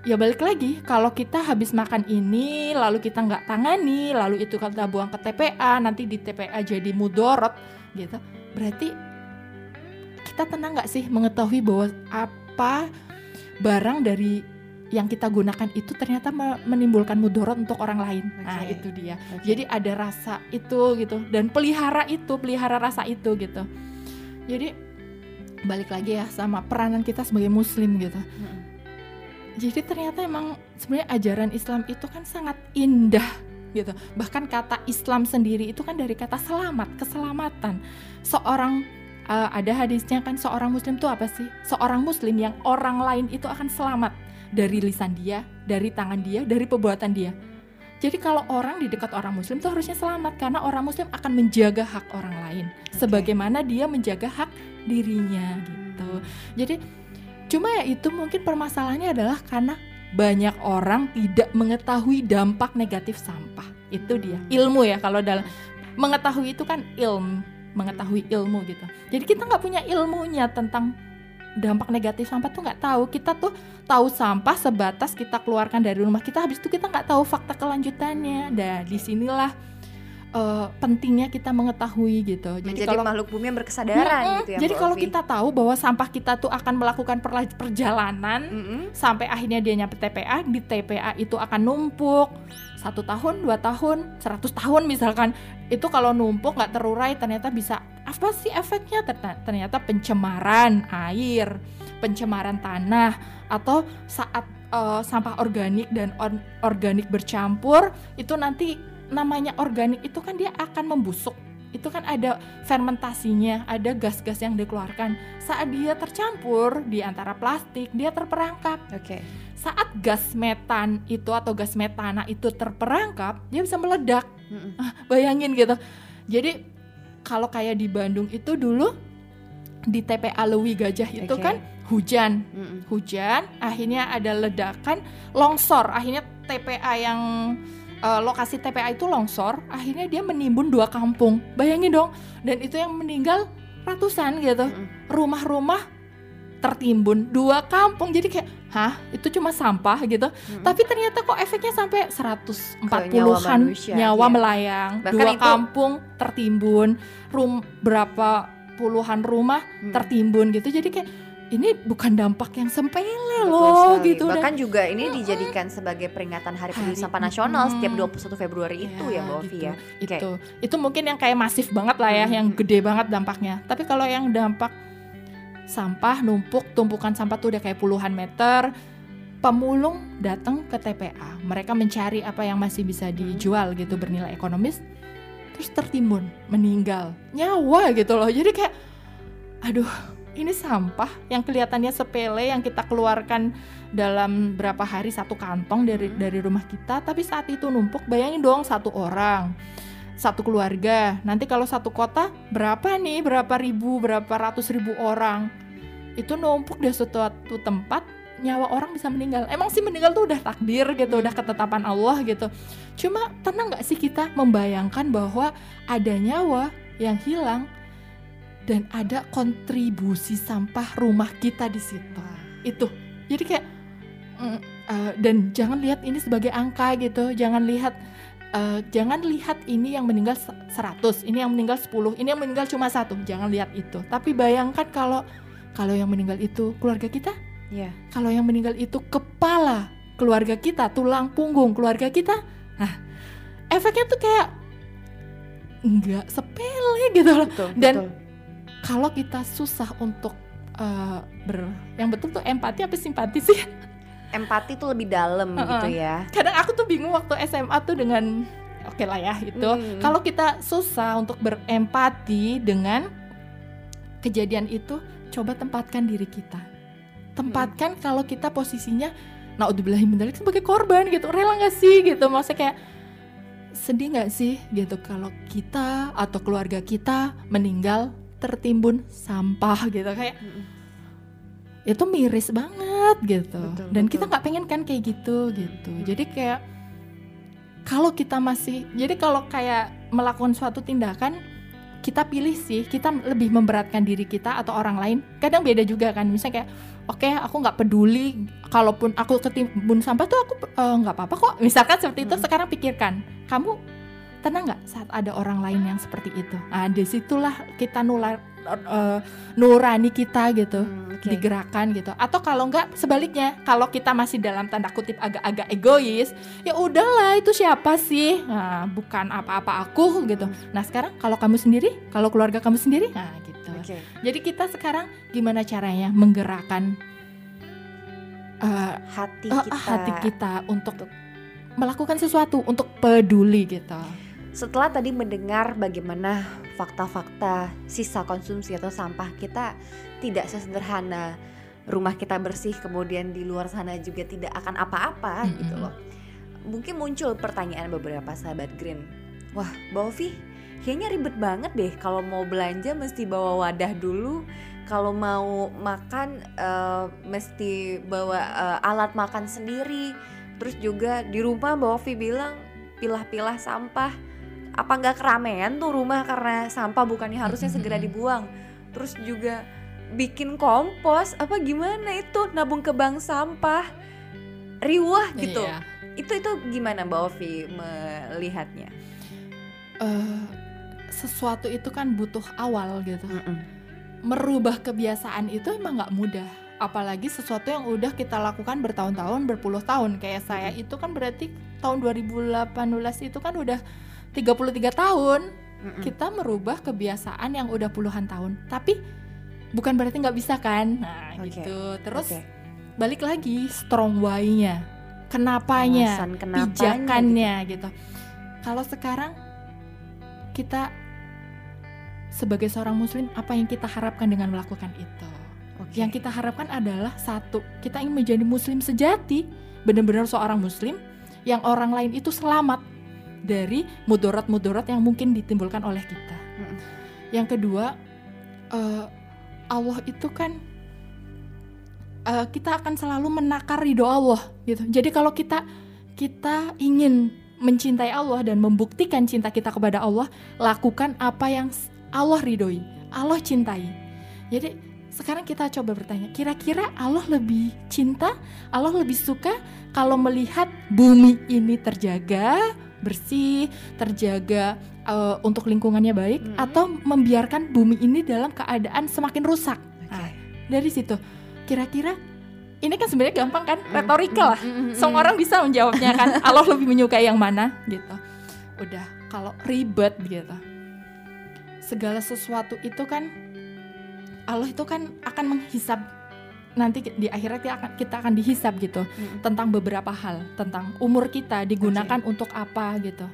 ya balik lagi kalau kita habis makan ini lalu kita nggak tangani lalu itu kita buang ke TPA nanti di TPA jadi mudorot gitu berarti kita tenang nggak sih mengetahui bahwa apa barang dari yang kita gunakan itu ternyata me- menimbulkan mudorot untuk orang lain nah Oke. itu dia Oke. jadi ada rasa itu gitu dan pelihara itu pelihara rasa itu gitu jadi balik lagi ya sama peranan kita sebagai muslim gitu Mm-mm. jadi ternyata emang sebenarnya ajaran Islam itu kan sangat indah gitu. Bahkan kata Islam sendiri itu kan dari kata selamat, keselamatan. Seorang uh, ada hadisnya kan seorang muslim itu apa sih? Seorang muslim yang orang lain itu akan selamat dari lisan dia, dari tangan dia, dari perbuatan dia. Jadi kalau orang di dekat orang muslim itu harusnya selamat karena orang muslim akan menjaga hak orang lain okay. sebagaimana dia menjaga hak dirinya gitu. Jadi cuma ya itu mungkin permasalahannya adalah karena banyak orang tidak mengetahui dampak negatif sampah. Itu dia. Ilmu ya kalau dalam mengetahui itu kan ilmu mengetahui ilmu gitu jadi kita nggak punya ilmunya tentang dampak negatif sampah tuh nggak tahu kita tuh tahu sampah sebatas kita keluarkan dari rumah kita habis itu kita nggak tahu fakta kelanjutannya dan di sinilah uh, pentingnya kita mengetahui gitu. Jadi Menjadi kalau makhluk bumi yang berkesadaran mm gitu ya. Jadi kalau kita tahu bahwa sampah kita tuh akan melakukan perjalanan mm -hmm. sampai akhirnya dia nyampe TPA, di TPA itu akan numpuk satu tahun, dua tahun, seratus tahun misalkan itu kalau numpuk nggak terurai ternyata bisa apa sih efeknya ternyata pencemaran air, pencemaran tanah atau saat uh, sampah organik dan organik bercampur itu nanti namanya organik itu kan dia akan membusuk itu kan ada fermentasinya, ada gas-gas yang dikeluarkan. Saat dia tercampur di antara plastik, dia terperangkap. Oke. Okay. Saat gas metan itu atau gas metana itu terperangkap, dia bisa meledak. Mm -mm. bayangin gitu. Jadi kalau kayak di Bandung itu dulu di TPA Lewi Gajah itu okay. kan hujan, mm -mm. hujan, akhirnya ada ledakan, longsor, akhirnya TPA yang uh, lokasi TPA itu longsor, akhirnya dia menimbun dua kampung. Bayangin dong, dan itu yang meninggal ratusan gitu. Rumah-rumah tertimbun dua kampung jadi kayak hah itu cuma sampah gitu hmm. tapi ternyata kok efeknya sampai 140-an nyawa, nyawa iya. melayang Bahkan dua itu... kampung tertimbun rum berapa puluhan rumah hmm. tertimbun gitu jadi kayak ini bukan dampak yang sepele loh sekali. gitu. Bahkan dan, juga ini dijadikan sebagai peringatan Hari Peduli Sampah Nasional hmm, setiap 21 Februari ya, itu ya Mbak Ovi gitu, ya. Itu itu mungkin yang kayak masif banget lah ya hmm. yang gede banget dampaknya. Tapi kalau yang dampak sampah numpuk tumpukan sampah tuh udah kayak puluhan meter pemulung datang ke TPA mereka mencari apa yang masih bisa dijual gitu bernilai ekonomis terus tertimbun meninggal. Nyawa gitu loh. Jadi kayak aduh ini sampah yang kelihatannya sepele yang kita keluarkan dalam berapa hari satu kantong dari hmm. dari rumah kita tapi saat itu numpuk bayangin dong satu orang satu keluarga. Nanti kalau satu kota berapa nih? Berapa ribu berapa ratus ribu orang? Itu numpuk di suatu tempat nyawa orang bisa meninggal. Emang sih meninggal tuh udah takdir gitu udah ketetapan Allah gitu. Cuma tenang nggak sih kita membayangkan bahwa ada nyawa yang hilang dan ada kontribusi sampah rumah kita di situ. Itu. Jadi kayak mm, uh, dan jangan lihat ini sebagai angka gitu. Jangan lihat uh, jangan lihat ini yang meninggal 100, ini yang meninggal 10, ini yang meninggal cuma satu. Jangan lihat itu. Tapi bayangkan kalau kalau yang meninggal itu keluarga kita. Yeah. Kalau yang meninggal itu kepala keluarga kita, tulang punggung keluarga kita. Nah, efeknya tuh kayak nggak sepele gitu loh. Betul, dan betul kalau kita susah untuk uh, ber yang betul tuh empati apa simpati sih? Empati tuh lebih dalam uh -uh. gitu ya. Kadang aku tuh bingung waktu SMA tuh dengan oke okay lah ya itu hmm. kalau kita susah untuk berempati dengan kejadian itu coba tempatkan diri kita. Tempatkan hmm. kalau kita posisinya nah udah sebagai korban gitu. Rela gak sih gitu? Maksudnya kayak sedih nggak sih? gitu. Kalau kita atau keluarga kita meninggal tertimbun sampah gitu. Kayak mm itu miris banget gitu. Betul, dan betul. kita nggak pengen kan kayak gitu gitu. Mm jadi kayak kalau kita masih jadi kalau kayak melakukan suatu tindakan kita pilih sih kita lebih memberatkan diri kita atau orang lain. Kadang beda juga kan misalnya kayak oke okay, aku nggak peduli kalaupun aku ketimbun sampah tuh aku eh, nggak uh, apa-apa kok. Misalkan seperti itu sekarang pikirkan kamu tenang nggak saat ada orang lain yang seperti itu nah di situlah kita nular uh, nurani kita gitu hmm, okay. digerakkan gitu atau kalau nggak sebaliknya kalau kita masih dalam tanda kutip agak-agak egois ya udahlah itu siapa sih nah, bukan apa-apa aku gitu nah sekarang kalau kamu sendiri kalau keluarga kamu sendiri nah gitu okay. jadi kita sekarang gimana caranya menggerakkan uh, hati kita uh, hati kita untuk melakukan sesuatu untuk peduli gitu. Setelah tadi mendengar bagaimana fakta-fakta sisa konsumsi atau sampah kita tidak sesederhana rumah kita bersih kemudian di luar sana juga tidak akan apa-apa mm -hmm. gitu loh. Mungkin muncul pertanyaan beberapa sahabat Green. Wah, Mbak Ovi, kayaknya ribet banget deh kalau mau belanja mesti bawa wadah dulu kalau mau makan uh, mesti bawa uh, alat makan sendiri terus juga di rumah Mbak Ovi bilang pilah-pilah sampah apa nggak keramaian tuh rumah karena sampah bukannya harusnya segera dibuang. Terus juga bikin kompos apa gimana itu? Nabung ke bank sampah. Riwah gitu. Iya. itu itu gimana mbak Ovi melihatnya? Uh, sesuatu itu kan butuh awal gitu. Mm -mm. merubah kebiasaan itu emang nggak mudah. Apalagi sesuatu yang udah kita lakukan bertahun-tahun berpuluh tahun. Kayak saya itu kan berarti tahun 2018 itu kan udah 33 tahun mm -mm. kita merubah kebiasaan yang udah puluhan tahun tapi bukan berarti nggak bisa kan nah okay. gitu terus okay. balik lagi strong why-nya kenapanya pijakannya gitu, gitu. kalau sekarang kita sebagai seorang muslim apa yang kita harapkan dengan melakukan itu okay. yang kita harapkan adalah satu kita ingin menjadi muslim sejati benar-benar seorang muslim yang orang lain itu selamat dari mudarat-mudarat yang mungkin ditimbulkan oleh kita. Mm-hmm. Yang kedua, uh, Allah itu kan uh, kita akan selalu menakar ridho Allah gitu. Jadi kalau kita kita ingin mencintai Allah dan membuktikan cinta kita kepada Allah, lakukan apa yang Allah ridhoi, Allah cintai. Jadi sekarang kita coba bertanya, kira-kira Allah lebih cinta, Allah lebih suka kalau melihat bumi ini terjaga, bersih, terjaga uh, untuk lingkungannya baik hmm. atau membiarkan bumi ini dalam keadaan semakin rusak. Okay. Nah, dari situ kira-kira ini kan sebenarnya gampang kan, hmm. retorika lah. Hmm, hmm, Semua orang bisa menjawabnya kan. [laughs] Allah lebih menyukai yang mana gitu. Udah, kalau ribet gitu. Segala sesuatu itu kan Allah itu kan akan menghisap nanti di akhirat kita akan kita akan dihisap gitu hmm. tentang beberapa hal tentang umur kita digunakan okay. untuk apa gitu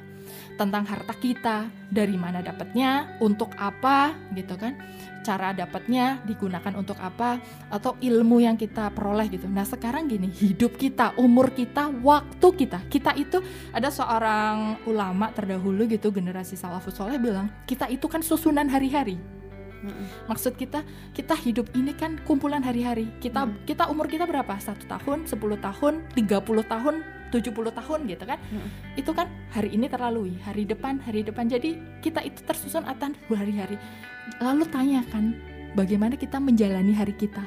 tentang harta kita dari mana dapatnya untuk apa gitu kan cara dapatnya digunakan untuk apa atau ilmu yang kita peroleh gitu nah sekarang gini hidup kita umur kita waktu kita kita itu ada seorang ulama terdahulu gitu generasi salafus soleh bilang kita itu kan susunan hari-hari Maksud kita kita hidup ini kan kumpulan hari-hari. Kita mm. kita umur kita berapa? Satu tahun, 10 tahun, 30 tahun, 70 tahun gitu kan. Mm. Itu kan hari ini terlalui, hari depan, hari depan. Jadi kita itu tersusun atas hari-hari. Lalu tanyakan bagaimana kita menjalani hari kita.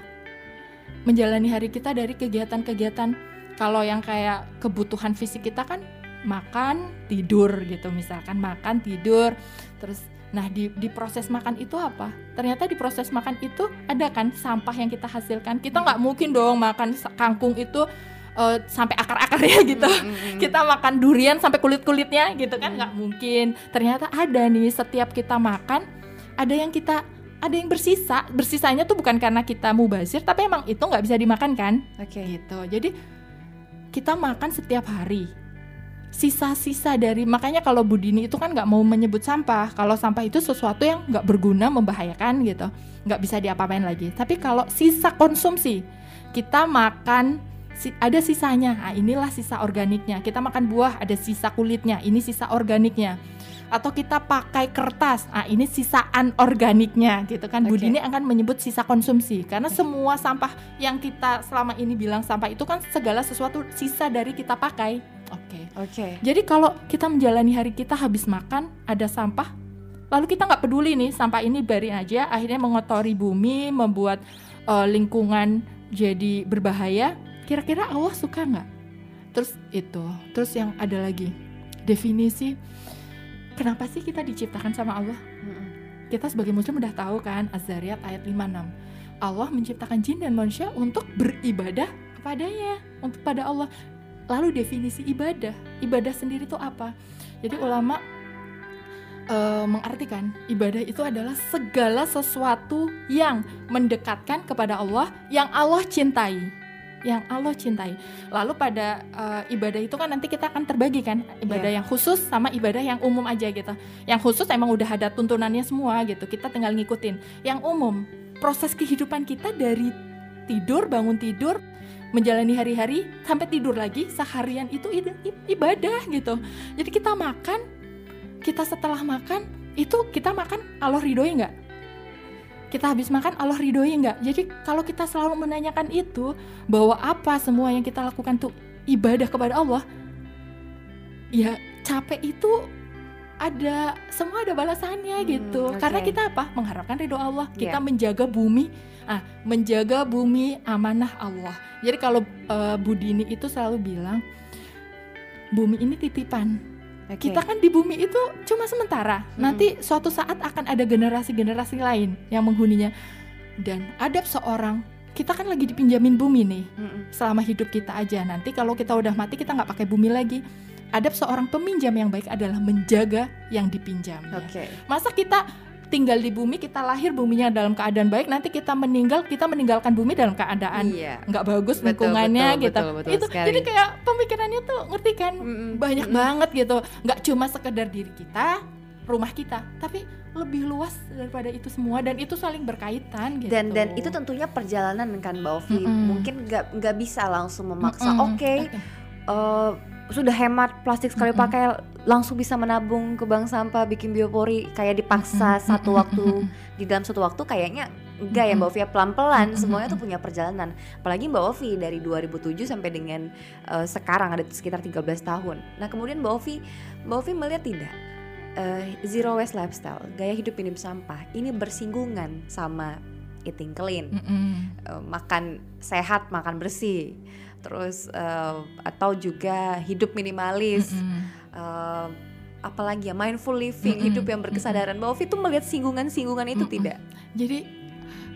Menjalani hari kita dari kegiatan-kegiatan kalau yang kayak kebutuhan fisik kita kan makan, tidur gitu misalkan makan, tidur, terus Nah, di, di proses makan itu apa? Ternyata di proses makan itu ada kan sampah yang kita hasilkan. Kita nggak mungkin dong makan kangkung itu uh, sampai akar-akarnya gitu. Mm -hmm. Kita makan durian sampai kulit-kulitnya gitu kan nggak mm. mungkin. Ternyata ada nih setiap kita makan ada yang kita ada yang bersisa. Bersisanya tuh bukan karena kita mubazir, tapi emang itu nggak bisa dimakan kan? Oke. Okay. Gitu. Jadi kita makan setiap hari sisa-sisa dari makanya kalau Budini itu kan nggak mau menyebut sampah. Kalau sampah itu sesuatu yang nggak berguna membahayakan gitu. Nggak bisa diapa-apain lagi. Tapi kalau sisa konsumsi kita makan ada sisanya. Nah, inilah sisa organiknya. Kita makan buah ada sisa kulitnya. Ini sisa organiknya. Atau kita pakai kertas. Ah ini sisaan organiknya gitu kan. Okay. Budini akan menyebut sisa konsumsi. Karena semua sampah yang kita selama ini bilang sampah itu kan segala sesuatu sisa dari kita pakai Oke. Okay. Oke. Okay. Jadi kalau kita menjalani hari kita habis makan ada sampah, lalu kita nggak peduli nih sampah ini biarin aja, akhirnya mengotori bumi, membuat uh, lingkungan jadi berbahaya. Kira-kira Allah suka nggak? Terus itu, terus yang ada lagi definisi kenapa sih kita diciptakan sama Allah? Kita sebagai muslim udah tahu kan Az-Zariyat ayat 56. Allah menciptakan jin dan manusia untuk beribadah kepadanya, untuk pada Allah lalu definisi ibadah ibadah sendiri itu apa jadi ulama uh, mengartikan ibadah itu adalah segala sesuatu yang mendekatkan kepada Allah yang Allah cintai yang Allah cintai. Lalu pada uh, ibadah itu kan nanti kita akan terbagi kan ibadah yeah. yang khusus sama ibadah yang umum aja gitu. Yang khusus emang udah ada tuntunannya semua gitu. Kita tinggal ngikutin. Yang umum proses kehidupan kita dari tidur bangun tidur menjalani hari-hari sampai tidur lagi seharian itu ibadah gitu. Jadi kita makan, kita setelah makan itu kita makan Allah ridhoi nggak? kita habis makan Allah ridhoi nggak jadi kalau kita selalu menanyakan itu bahwa apa semua yang kita lakukan tuh ibadah kepada Allah ya capek itu ada semua ada balasannya hmm, gitu okay. karena kita apa mengharapkan ridho Allah kita yeah. menjaga bumi ah menjaga bumi amanah Allah jadi kalau uh, Budini itu selalu bilang bumi ini titipan Okay. Kita kan di bumi itu cuma sementara. Hmm. Nanti suatu saat akan ada generasi-generasi lain yang menghuninya. Dan adab seorang kita kan lagi dipinjamin bumi nih hmm. selama hidup kita aja. Nanti kalau kita udah mati kita nggak pakai bumi lagi. Adab seorang peminjam yang baik adalah menjaga yang dipinjam. Okay. Masa kita tinggal di bumi kita lahir buminya dalam keadaan baik nanti kita meninggal kita meninggalkan bumi dalam keadaan iya. nggak bagus betul, lingkungannya betul, gitu betul, betul, itu sekali. jadi kayak pemikirannya tuh ngerti kan mm -mm. banyak mm -mm. banget gitu nggak cuma sekedar diri kita rumah kita tapi lebih luas daripada itu semua dan itu saling berkaitan gitu dan dan itu tentunya perjalanan kan Mbak Ovi mm -mm. mungkin nggak nggak bisa langsung memaksa mm -mm. oke okay, okay. uh, eh, sudah hemat plastik sekali mm -hmm. pakai langsung bisa menabung ke bank sampah bikin biopori kayak dipaksa mm -hmm. satu waktu. Di dalam satu waktu kayaknya enggak ya Mbak Ovi pelan-pelan semuanya tuh punya perjalanan. Apalagi Mbak Ovi dari 2007 sampai dengan uh, sekarang ada sekitar 13 tahun. Nah kemudian Mbak Ovi Mbak Ovi melihat tidak uh, zero waste lifestyle gaya hidup minim sampah ini bersinggungan sama eating clean mm -hmm. uh, makan sehat makan bersih terus uh, atau juga hidup minimalis mm -hmm. uh, apalagi ya mindful living mm -hmm. hidup yang berkesadaran bahwa itu melihat singgungan-singgungan itu mm -hmm. tidak jadi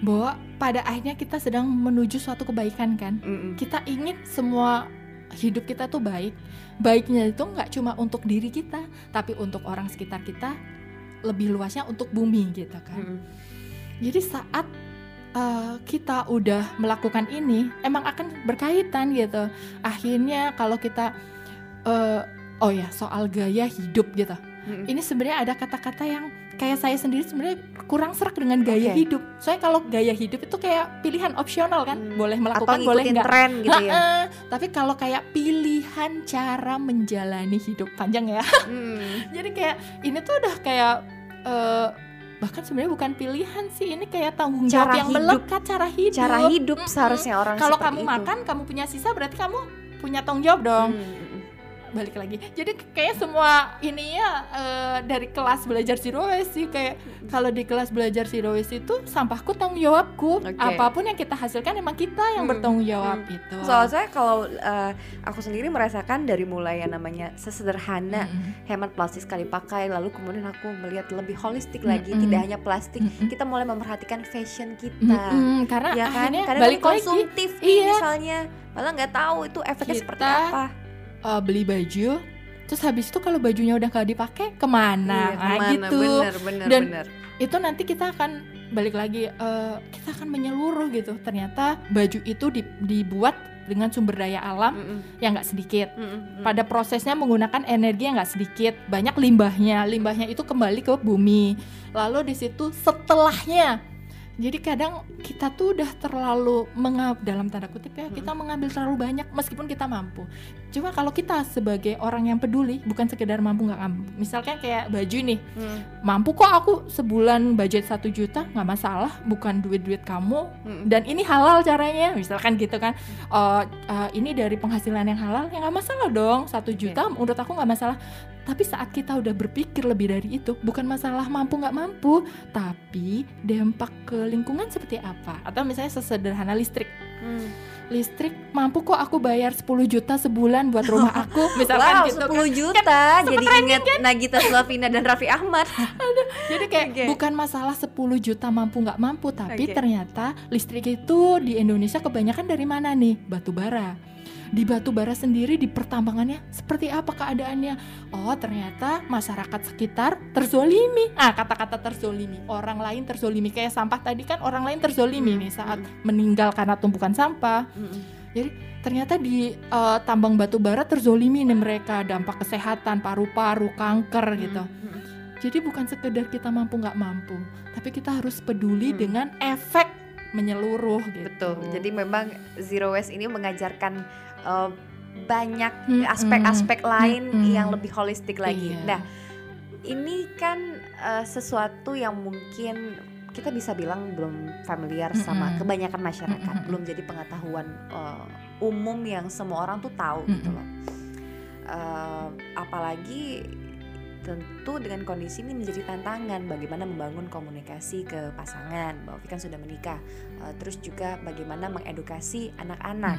bahwa pada akhirnya kita sedang menuju suatu kebaikan kan mm -hmm. kita ingin semua hidup kita tuh baik baiknya itu nggak cuma untuk diri kita tapi untuk orang sekitar kita lebih luasnya untuk bumi gitu kan mm -hmm. jadi saat uh, kita udah melakukan ini emang akan berkaitan gitu akhirnya kalau kita uh, oh ya soal gaya hidup gitu hmm. ini sebenarnya ada kata-kata yang kayak saya sendiri sebenarnya kurang serak dengan gaya okay. hidup. Soalnya kalau gaya hidup itu kayak pilihan opsional kan, hmm. boleh melakukan, Atau boleh enggak. tren gitu ya. tapi kalau kayak pilihan cara menjalani hidup panjang ya. Hmm. [laughs] Jadi kayak ini tuh udah kayak uh, bahkan sebenarnya bukan pilihan sih ini kayak tanggung jawab cara yang hidup. melekat cara hidup cara hidup -hmm. seharusnya orang kalau kamu itu. makan kamu punya sisa berarti kamu punya tanggung jawab dong hmm balik lagi jadi kayak semua ini ya uh, dari kelas belajar zero waste sih kayak kalau di kelas belajar zero waste itu sampahku tanggung jawabku okay. apa pun yang kita hasilkan emang kita yang hmm. bertanggung jawab hmm. itu soal saya kalau uh, aku sendiri merasakan dari mulai yang namanya sesederhana hmm. hemat plastik sekali pakai lalu kemudian aku melihat lebih holistik hmm. lagi tidak hanya plastik hmm. kita mulai memperhatikan fashion kita hmm. karena ya kan karena balik konsumtif lagi, iya. misalnya malah nggak tahu itu efeknya kita, seperti apa uh, beli baju terus habis itu kalau bajunya udah gak dipakai ke mana, iya, ke mana? nah, gitu. Bener, bener, dan bener. itu nanti kita akan balik lagi uh, kita akan menyeluruh gitu. Ternyata baju itu di, dibuat dengan sumber daya alam mm -mm. yang nggak sedikit. Mm -mm. pada prosesnya menggunakan energi yang nggak sedikit. Banyak limbahnya. Limbahnya itu kembali ke bumi. Lalu di situ setelahnya jadi kadang kita tuh udah terlalu mengab dalam tanda kutip ya kita mengambil terlalu banyak meskipun kita mampu. Cuma kalau kita sebagai orang yang peduli bukan sekedar mampu nggak mampu. Misalkan kayak baju nih hmm. mampu kok aku sebulan budget satu juta? Nggak masalah bukan duit duit kamu. Hmm. dan ini halal caranya misalkan gitu kan. Uh, uh, ini dari penghasilan yang halal ya nggak masalah dong. Satu juta okay. menurut aku nggak masalah tapi saat kita udah berpikir lebih dari itu, bukan masalah mampu nggak mampu, tapi dampak ke lingkungan seperti apa? Atau misalnya sesederhana listrik. Hmm. Listrik mampu kok aku bayar 10 juta sebulan buat rumah [laughs] aku misalkan wow, gitu 10 kan. juta kan, jadi ingat kan? Nagita Slavina dan Raffi Ahmad [laughs] Aduh, jadi kayak okay. bukan masalah 10 juta mampu nggak mampu tapi okay. ternyata listrik itu di Indonesia kebanyakan dari mana nih batu bara di batu bara sendiri di pertambangannya seperti apa keadaannya oh ternyata masyarakat sekitar terzolimi ah kata-kata terzolimi orang lain terzolimi kayak sampah tadi kan orang lain terzolimi hmm. nih saat hmm. meninggal karena tumpukan sampah hmm. jadi ternyata di uh, tambang batu bara terzolimi nih mereka dampak kesehatan paru-paru kanker gitu Hmm. jadi bukan sekedar kita mampu nggak mampu tapi kita harus peduli Hmm. dengan efek menyeluruh gitu Betul. Jadi memang zero waste ini mengajarkan uh, banyak Mm-mm. aspek-aspek lain Mm-mm. yang lebih holistik lagi. Iya. Nah, ini kan uh, sesuatu yang mungkin kita bisa bilang belum familiar sama Mm-mm. kebanyakan masyarakat, Mm-mm. belum jadi pengetahuan uh, umum yang semua orang tuh tahu gitu Mm-mm. loh. Uh, apalagi tentu dengan kondisi ini menjadi tantangan bagaimana membangun komunikasi ke pasangan. Ovi kan sudah menikah, Uh, terus juga bagaimana mengedukasi anak-anak.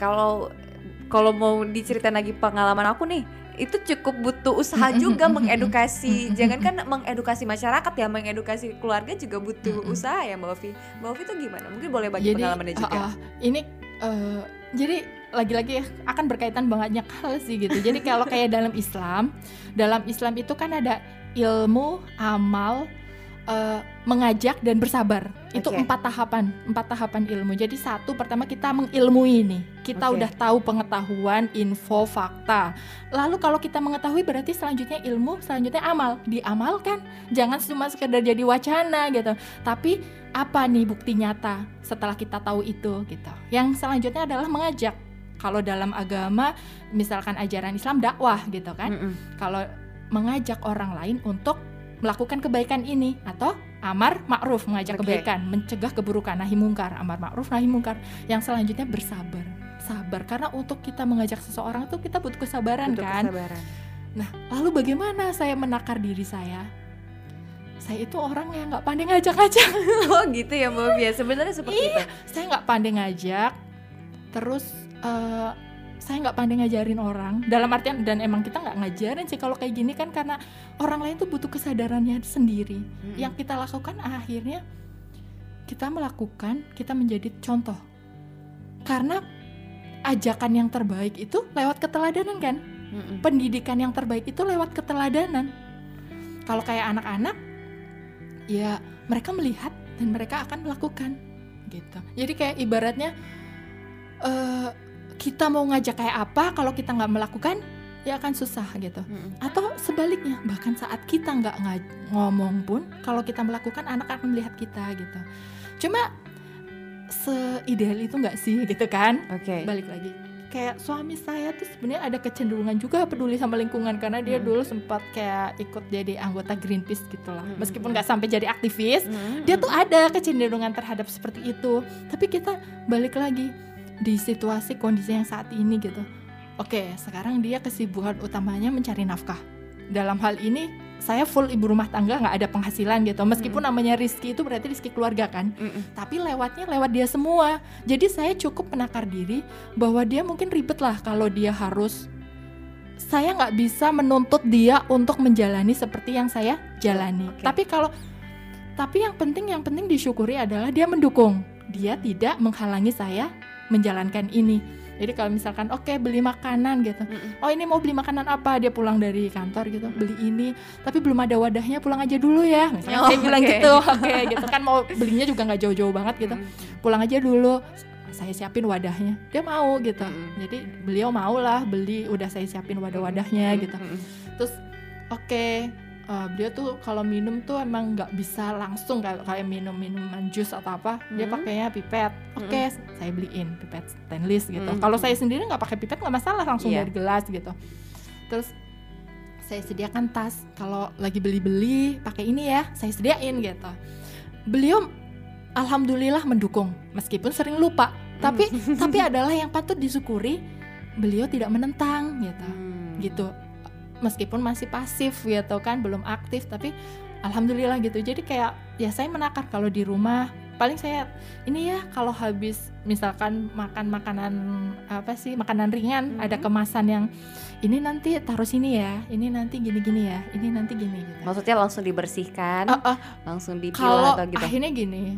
Kalau kalau mau diceritain lagi pengalaman aku nih itu cukup butuh usaha juga mengedukasi. jangankan mengedukasi masyarakat ya mengedukasi keluarga juga butuh usaha ya mbak Ovi. Mbak Ovi tuh gimana? Mungkin boleh bagi pengalamannya juga. ah, ah, ini eh, jadi lagi-lagi ya, akan berkaitan banyak hal sih gitu. Jadi kalau kayak dalam Islam, dalam Islam itu kan ada ilmu, amal, eh, mengajak dan bersabar. Itu Oke. empat tahapan, empat tahapan ilmu. Jadi satu pertama kita mengilmui nih. Kita Oke. udah tahu pengetahuan, info, fakta. Lalu kalau kita mengetahui berarti selanjutnya ilmu, selanjutnya amal. Diamalkan. Jangan cuma sekedar jadi wacana gitu. Tapi apa nih bukti nyata setelah kita tahu itu gitu. Yang selanjutnya adalah mengajak. Kalau dalam agama misalkan ajaran Islam dakwah gitu kan. Mm-mm. Kalau mengajak orang lain untuk melakukan kebaikan ini atau amar ma'ruf mengajak Oke. kebaikan, mencegah keburukan nahi mungkar, amar ma'ruf nahi mungkar. Yang selanjutnya bersabar. Sabar karena untuk kita mengajak seseorang itu kita butuh kesabaran Butuh kan. kesabaran. Nah, lalu bagaimana saya menakar diri saya? Saya itu orang yang nggak pandai ngajak-ngajak. [laughs] oh gitu ya mbak Ovi ya sebenarnya seperti itu saya nggak pandai ngajak terus eh, saya nggak pandai ngajarin orang dalam artian dan emang kita nggak ngajarin sih kalau kayak gini kan karena orang lain tuh butuh kesadarannya sendiri Mm-mm. yang kita lakukan akhirnya kita melakukan kita menjadi contoh karena ajakan yang terbaik itu lewat keteladanan kan Mm-mm. pendidikan yang terbaik itu lewat keteladanan. Kalau kayak anak-anak, ya mereka melihat dan mereka akan melakukan gitu. Jadi kayak ibaratnya eh, kita mau ngajak kayak apa, kalau kita nggak melakukan, ya akan susah gitu. Mm-mm. Atau sebaliknya, bahkan saat kita nggak ngomong pun, kalau kita melakukan, anak akan melihat kita gitu. Cuma seideal itu nggak sih [laughs] gitu kan? oke balik lagi kayak suami saya tuh sebenarnya ada kecenderungan juga peduli sama lingkungan karena dia Hmm. dulu sempat kayak ikut jadi anggota Greenpeace gitu lah Hmm, meskipun hmm, nggak sampai jadi aktivis Mm-mm. dia tuh ada kecenderungan terhadap seperti itu tapi kita balik lagi di situasi kondisi yang saat ini gitu oke sekarang dia kesibukan utamanya mencari nafkah dalam hal ini saya full ibu rumah tangga nggak ada penghasilan gitu meskipun namanya Rizky itu berarti Rizky keluarga kan Mm-mm. tapi lewatnya lewat dia semua. Jadi saya cukup menakar diri bahwa dia mungkin ribet lah kalau dia harus saya nggak bisa menuntut dia untuk menjalani seperti yang saya jalani. Oke. Tapi kalau tapi yang penting yang penting disyukuri adalah dia mendukung. Dia tidak menghalangi saya menjalankan ini. Jadi kalau misalkan oke beli makanan gitu. Oh ini mau beli makanan apa? Dia pulang dari kantor gitu, beli ini. Tapi belum ada wadahnya, pulang aja dulu ya. Misalnya Oh, saya bilang oke. gitu, oke gitu kan mau belinya juga nggak jauh-jauh banget gitu. Pulang aja dulu, saya siapin wadahnya. Dia mau gitu. Jadi beliau mau lah beli, udah saya siapin wadah-wadahnya gitu. Terus oke, eh, beliau tuh kalau minum tuh emang nggak bisa langsung kayak kayak minum minuman jus atau apa. Dia Hmm. pakainya pipet. Oke, saya beliin pipet stainless gitu. Hmm. Kalau saya sendiri nggak pakai pipet nggak masalah langsung Iya. dari gelas gitu. Terus saya sediakan tas. Kalau lagi beli-beli pakai ini ya, saya sediain gitu. Beliau alhamdulillah mendukung meskipun sering lupa. Tapi [laughs] tapi adalah yang patut disyukuri beliau tidak menentang gitu Mm. gitu meskipun masih pasif gitu kan belum aktif tapi alhamdulillah gitu jadi kayak ya saya menakar kalau di rumah paling saya ini ya kalau habis misalkan makan makanan apa sih makanan ringan Mhm. ada kemasan yang ini nanti taruh sini ya ini nanti gini-gini ya ini nanti gini gitu Maksudnya langsung dibersihkan, Ah, ah, langsung dipilah atau gitu. akhirnya gini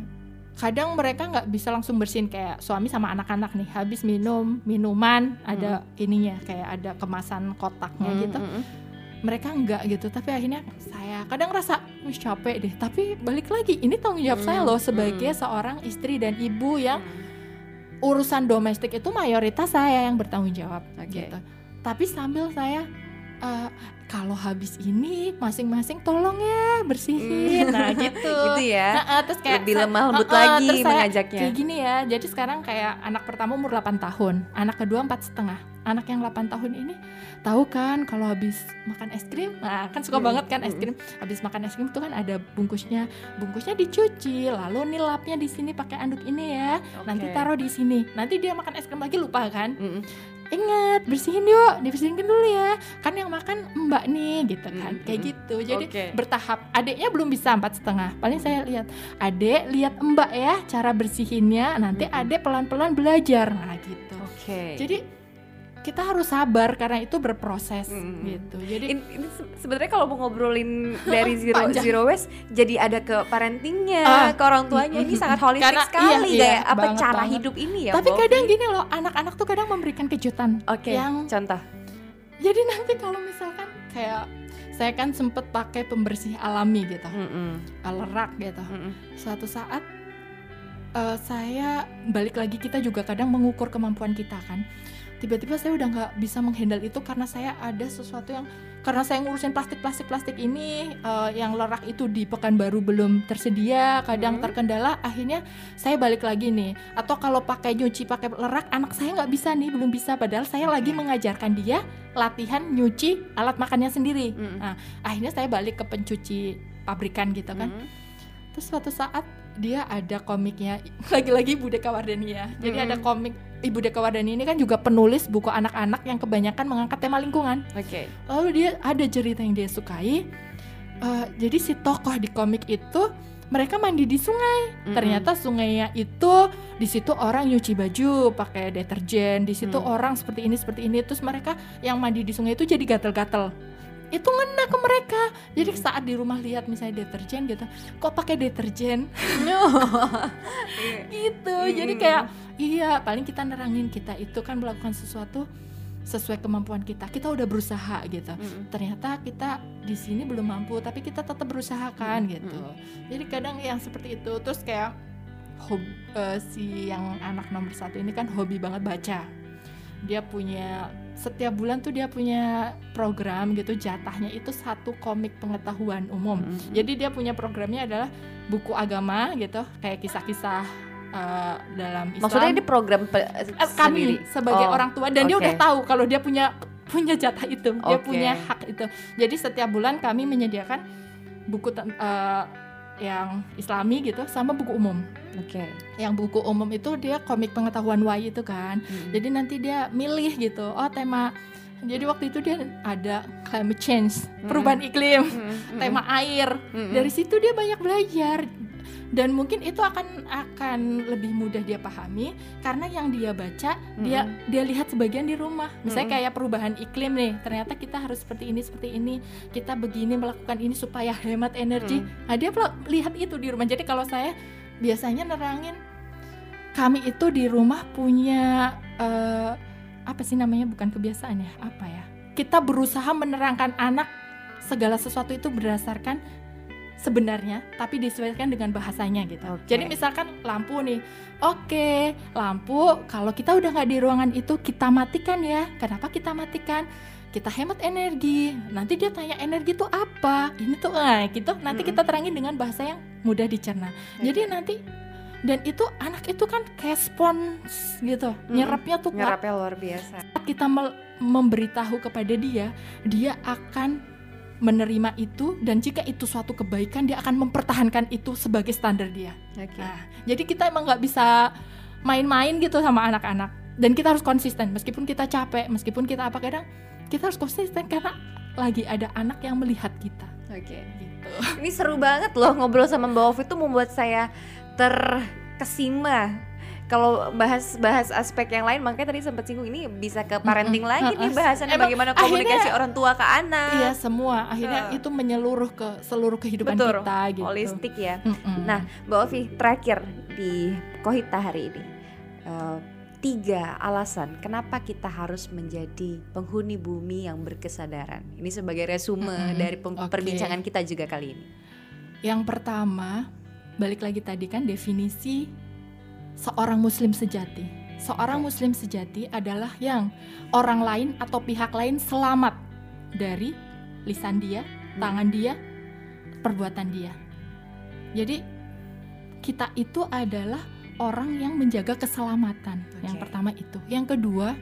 kadang mereka nggak bisa langsung bersihin kayak suami sama anak-anak nih habis minum minuman ada ininya kayak ada kemasan kotaknya Mm, gitu mm, mm. mereka enggak gitu tapi akhirnya saya kadang rasa wih capek deh tapi balik lagi ini tanggung jawab saya Hmm, loh sebagai hmm. seorang istri dan ibu yang urusan domestik itu mayoritas saya yang bertanggung jawab Oke. gitu. Tapi sambil saya eh, kalau habis ini masing-masing tolong ya bersihin. Nah, [laughs] gitu. Gitu ya. Nah, eh, terus kayak Lebih lemah lembut eh, eh, lagi terus mengajaknya. Kayak gini ya. Jadi sekarang kayak anak pertama umur 8 tahun, anak kedua empat setengah. Anak yang 8 tahun ini tahu kan kalau habis makan es krim, nah kan suka Hmm, banget kan es hmm. krim. Habis makan es krim itu kan ada bungkusnya, bungkusnya dicuci, lalu nih lapnya di sini pakai anduk ini ya. Nanti Oke. taruh di sini. Nanti dia makan es krim lagi lupa kan? Mm-mm. Ingat bersihin yuk, dibersihin dulu ya. Kan yang makan mbak nih gitu kan, Mm, kayak mm. gitu. Jadi Oke. bertahap. Adiknya belum bisa empat setengah. Paling saya lihat, adek lihat mbak ya cara bersihinnya. Nanti Mm-mm. adek pelan-pelan belajar. Nah gitu. Oke. Jadi kita harus sabar karena itu berproses Mm. gitu. Jadi ini, ini se- sebenarnya kalau mau ngobrolin dari [laughs] zero Panjang. zero waste jadi ada ke parentingnya, Ah. ke orang tuanya ini Mm, sangat [laughs] mm, holistik karena sekali iya, iya, apa banget, cara banget. hidup ini ya. tapi Mbak kadang gini loh, anak-anak tuh kadang memberikan kejutan. Oke, yang- contoh. Jadi nanti kalau misalkan kayak saya kan sempet pakai pembersih alami gitu, Mm-mm, lerak gitu. mm-mm. suatu saat eh, saya balik lagi kita juga kadang mengukur kemampuan kita kan tiba-tiba saya udah nggak bisa menghandle itu karena saya ada sesuatu yang karena saya ngurusin plastik plastik ini eh, yang lerak itu di Pekanbaru belum tersedia kadang Hmm. terkendala akhirnya saya balik lagi nih atau kalau pakai nyuci pakai lerak anak saya nggak bisa nih belum bisa padahal saya lagi mengajarkan dia latihan nyuci alat makannya sendiri Mm. Nah, akhirnya saya balik ke pencuci pabrikan gitu kan Mm. Terus suatu saat dia ada komiknya [laughs] lagi-lagi Ibu Deka Wardani ya. Jadi Mm-mm. ada komik Ibu Deka Wardani ini kan juga penulis buku anak-anak yang kebanyakan mengangkat tema lingkungan. Oke. Lalu dia ada cerita yang dia sukai. Eh, jadi si tokoh di komik itu mereka mandi di sungai. Mm-mm. Ternyata sungainya itu di situ orang nyuci baju pakai deterjen. Di situ Hmm. orang seperti ini seperti ini. Terus mereka yang mandi di sungai itu jadi gatel-gatel. Itu ngena ke mereka. Jadi Hmm. saat di rumah lihat misalnya deterjen gitu, kok pakai deterjen [laughs] [laughs] gitu. Jadi Hmm. kayak iya paling kita nerangin kita itu kan melakukan sesuatu sesuai kemampuan kita. Kita udah berusaha gitu Mm-mm. ternyata kita di sini belum mampu tapi kita tetap berusaha kan Hmm, gitu jadi kadang yang seperti itu terus kayak hobi si yang anak nomor satu ini kan hobi banget baca dia punya setiap bulan tuh dia punya program gitu jatahnya itu satu komik pengetahuan umum Mm-mm. jadi dia punya programnya adalah buku agama gitu kayak kisah-kisah eh, dalam Islam Maksudnya ini program pe- Eh, sendiri? kami sebagai Oh, orang tua dan dia oke. udah tahu kalau dia punya punya jatah itu dia Oke. punya hak itu jadi setiap bulan kami menyediakan buku eh, yang islami gitu sama buku umum Oke. yang buku umum itu dia komik pengetahuan Y itu kan Mm-mm. jadi nanti dia milih gitu oh tema jadi waktu itu dia ada climate change perubahan iklim Mm-mm. [laughs] tema air Mm-mm. dari situ dia banyak belajar dan mungkin itu akan akan lebih mudah dia pahami karena yang dia baca dia Mm-mm. dia lihat sebagian di rumah misalnya Mm-mm. kayak perubahan iklim nih ternyata kita harus seperti ini seperti ini kita begini melakukan ini supaya hemat energi Mm. nah dia lihat itu di rumah jadi kalau saya biasanya nerangin kami itu di rumah punya eh, apa sih namanya bukan kebiasaan ya apa ya kita berusaha menerangkan anak segala sesuatu itu berdasarkan sebenarnya tapi disesuaikan dengan bahasanya gitu. Oke. Jadi misalkan lampu nih, oke lampu kalau kita udah nggak di ruangan itu kita matikan ya. Kenapa kita matikan? Kita hemat energi. Nanti dia tanya energi itu apa? Ini tuh ah gitu. Nanti Mm-mm. kita terangin dengan bahasa yang mudah dicerna. Jadi nanti dan itu anak itu kan kayak spons gitu, Mm-mm. nyerapnya tuh Nyerapnya luar biasa. saat kita memberitahu kepada dia, dia akan menerima itu dan jika itu suatu kebaikan dia akan mempertahankan itu sebagai standar dia. Oke. Nah, jadi kita emang nggak bisa main-main gitu sama anak-anak dan kita harus konsisten meskipun kita capek, meskipun kita apa kadang kita harus konsisten karena lagi ada anak yang melihat kita. Oke. Gitu. Ini seru banget loh ngobrol sama Mbak Ovi itu membuat saya terkesima. Kalau bahas-bahas aspek yang lain makanya tadi sempat singgung ini bisa ke parenting Mm-mm. lagi nih Mm-mm. bahasannya Emang bagaimana akhirnya- komunikasi orang tua ke anak. Iya semua akhirnya Uh. itu menyeluruh ke seluruh kehidupan Betul, kita gitu. Holistik ya. Mm-mm. Nah, Mbak Ovi terakhir di Kohita hari ini eh, tiga alasan kenapa kita harus menjadi penghuni bumi yang berkesadaran. Ini sebagai resume Mm-mm. dari Oke. perbincangan kita juga kali ini. Yang pertama, balik lagi tadi kan definisi seorang muslim sejati. seorang muslim sejati adalah yang orang lain atau pihak lain selamat dari lisan dia, Hmm. tangan dia, perbuatan dia. Jadi kita itu adalah orang yang menjaga keselamatan. Yang Oke. pertama itu. Yang kedua,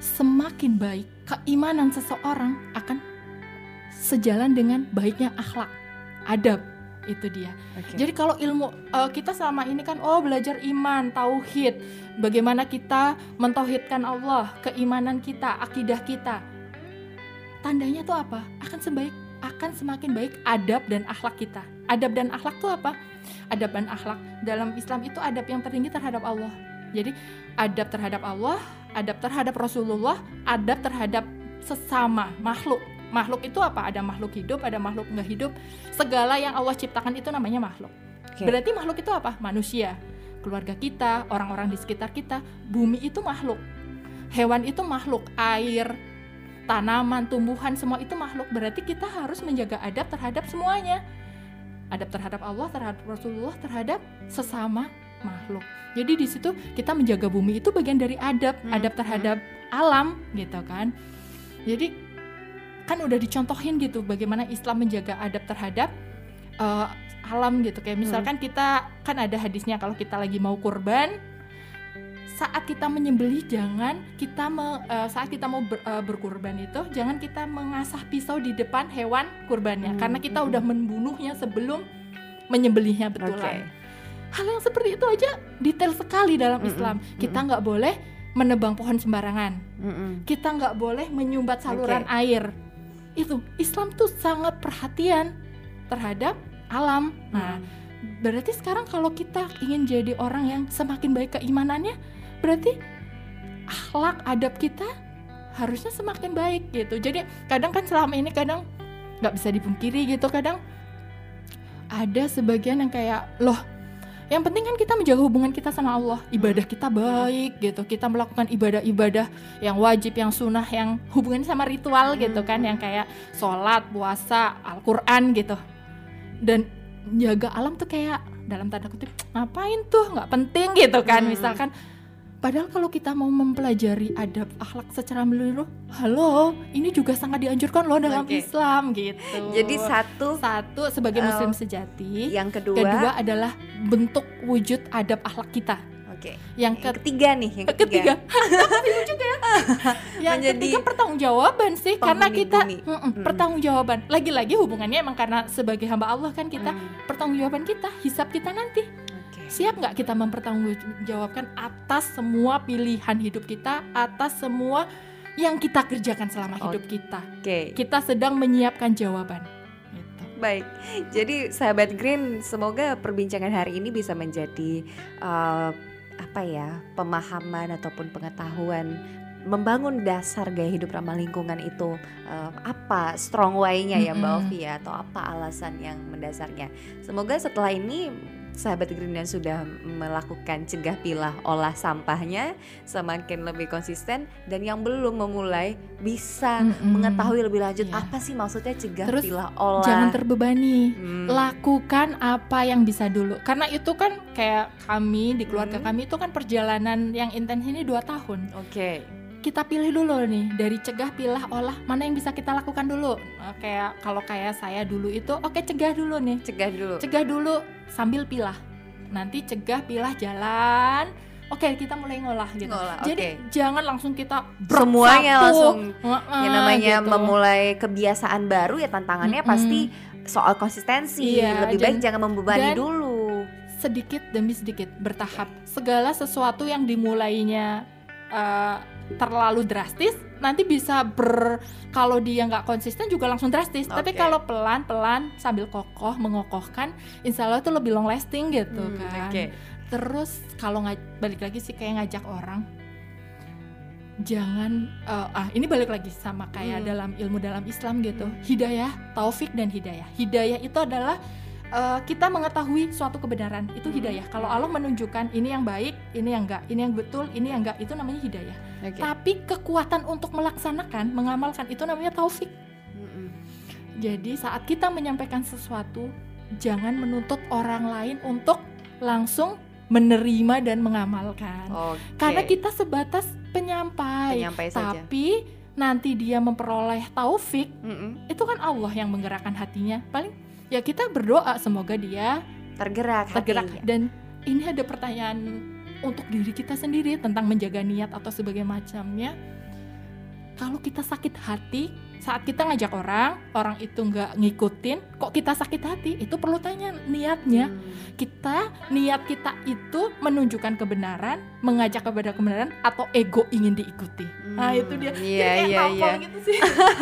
semakin baik keimanan seseorang akan sejalan dengan baiknya akhlak, adab. Itu dia. Oke. Jadi kalau ilmu eh, kita selama ini kan oh belajar iman, tauhid, bagaimana kita mentauhidkan Allah, keimanan kita, akidah kita. Tandanya tuh apa? Akan sebaik akan semakin baik adab dan akhlak kita. Adab dan akhlak tuh apa? Adab dan akhlak dalam Islam itu adab yang tertinggi terhadap Allah. Jadi adab terhadap Allah, adab terhadap Rasulullah, adab terhadap sesama makhluk. Makhluk itu apa? Ada makhluk hidup, ada makhluk nggak hidup. Segala yang Allah ciptakan itu namanya makhluk. Oke. Berarti makhluk itu apa? Manusia, keluarga kita, orang-orang di sekitar kita. Bumi itu makhluk. Hewan itu makhluk, air, tanaman, tumbuhan, semua itu makhluk. Berarti kita harus menjaga adab terhadap semuanya. Adab terhadap Allah, terhadap Rasulullah, terhadap sesama makhluk. Jadi di situ kita menjaga bumi itu bagian dari adab, Hmm, adab terhadap alam gitu kan. Jadi kan udah dicontohin gitu bagaimana Islam menjaga adab terhadap eh, alam gitu. Kayak misalkan kita kan ada hadisnya kalau kita lagi mau kurban saat kita menyembelih jangan kita me- eh, saat kita mau ber- eh, berkurban itu jangan kita mengasah pisau di depan hewan kurbannya. Hmm, karena kita hmm. udah membunuhnya sebelum menyembelihnya betulan. Hal yang seperti itu aja detail sekali dalam Mm-mm, Islam. kita mm-mm. nggak boleh menebang pohon sembarangan. Mm-mm. kita nggak boleh menyumbat saluran Oke. air itu Islam tuh sangat perhatian terhadap alam. Nah berarti sekarang kalau kita ingin jadi orang yang semakin baik keimanannya berarti akhlak adab kita harusnya semakin baik gitu. Jadi kadang kan selama ini kadang nggak bisa dipungkiri gitu kadang ada sebagian yang kayak loh yang penting kan kita menjaga hubungan kita sama Allah. Ibadah kita baik gitu. Kita melakukan ibadah-ibadah yang wajib yang sunnah yang hubungannya sama ritual gitu kan. Yang kayak sholat puasa Al-Quran gitu. Dan jaga alam tuh kayak dalam tanda kutip ngapain tuh? Nggak penting gitu kan. Hmm. misalkan padahal kalau kita mau mempelajari adab akhlak secara menyeluruh halo ini juga sangat dianjurkan loh dalam Oke. Islam gitu Jadi satu satu sebagai Eh, muslim sejati yang kedua, kedua adalah bentuk wujud adab akhlak kita oke. yang Yang ke- ketiga nih, yang ketiga ketiga. [laughs] juga ya [laughs] yang Menjadi ketiga pertanggungjawaban sih karena kita. Mm-mm, Mm-mm. pertanggungjawaban lagi-lagi hubungannya emang karena sebagai hamba Allah kan kita Hmm, pertanggungjawaban kita hisap kita nanti. Siap nggak kita mempertanggungjawabkan atas semua pilihan hidup kita atas semua yang kita kerjakan selama hidup kita Oke. kita sedang menyiapkan jawaban gitu. Baik, jadi sahabat Green, semoga perbincangan hari ini bisa menjadi eh, apa ya pemahaman ataupun pengetahuan membangun dasar gaya hidup ramah lingkungan itu eh, apa strong way-nya ya Mbak. Ovi ya atau apa alasan yang mendasarnya. Semoga setelah ini sahabat Green yang sudah melakukan cegah pilah olah sampahnya semakin lebih konsisten dan yang belum memulai bisa Mm-mm. mengetahui lebih lanjut Iya. apa sih maksudnya cegah Terus pilah olah. jangan terbebani Hmm. lakukan apa yang bisa dulu karena itu kan kayak kami di keluarga Hmm. kami itu kan perjalanan yang intens ini dua tahun Oke. Kita pilih dulu nih dari cegah pilah olah mana yang bisa kita lakukan dulu Nah, kayak kalau kayak saya dulu itu oke cegah dulu nih Cegah dulu. cegah dulu sambil pilah nanti cegah pilah jalan oke kita mulai ngolah gitu Ngolah, jadi oke. jangan langsung kita Semuanya satu. langsung Heeh, yang namanya gitu. memulai kebiasaan baru ya tantangannya Mm-mm. pasti soal konsistensi. Iya, Lebih baik jangan membebani dan- dulu. sedikit demi sedikit bertahap segala sesuatu yang dimulainya eh, terlalu drastis nanti bisa ber kalau dia nggak konsisten juga langsung drastis tapi Oke. kalau pelan pelan sambil kokoh mengokohkan insya Allah itu lebih long lasting gitu Hmm, kan Oke. terus kalau nggak balik lagi sih kayak ngajak orang jangan eh, ah ini balik lagi sama kayak Hmm. dalam ilmu dalam Islam gitu hidayah taufik dan hidayah hidayah itu adalah eh, kita mengetahui suatu kebenaran itu Hmm. hidayah kalau Allah menunjukkan ini yang baik ini yang enggak ini yang betul ini yang enggak itu namanya hidayah Oke. tapi kekuatan untuk melaksanakan mengamalkan itu namanya taufik Mm-mm. jadi saat kita menyampaikan sesuatu, jangan menuntut orang lain untuk langsung menerima dan mengamalkan. Oke. Karena kita sebatas penyampai, Penyampai saja. tapi nanti dia memperoleh taufik, Mm-mm. itu kan Allah yang menggerakkan hatinya. Paling ya kita berdoa semoga dia tergerak tergerak hatinya. dan ini ada pertanyaan untuk diri kita sendiri tentang menjaga niat atau sebagai macamnya kalau kita sakit hati saat kita ngajak orang orang itu nggak ngikutin kok kita sakit hati? Itu perlu tanya niatnya. Hmm. kita niat kita itu menunjukkan kebenaran mengajak kepada kebenaran atau ego ingin diikuti. Nah Hmm, itu dia. Iya, kayak iya, tampol iya. gitu sih.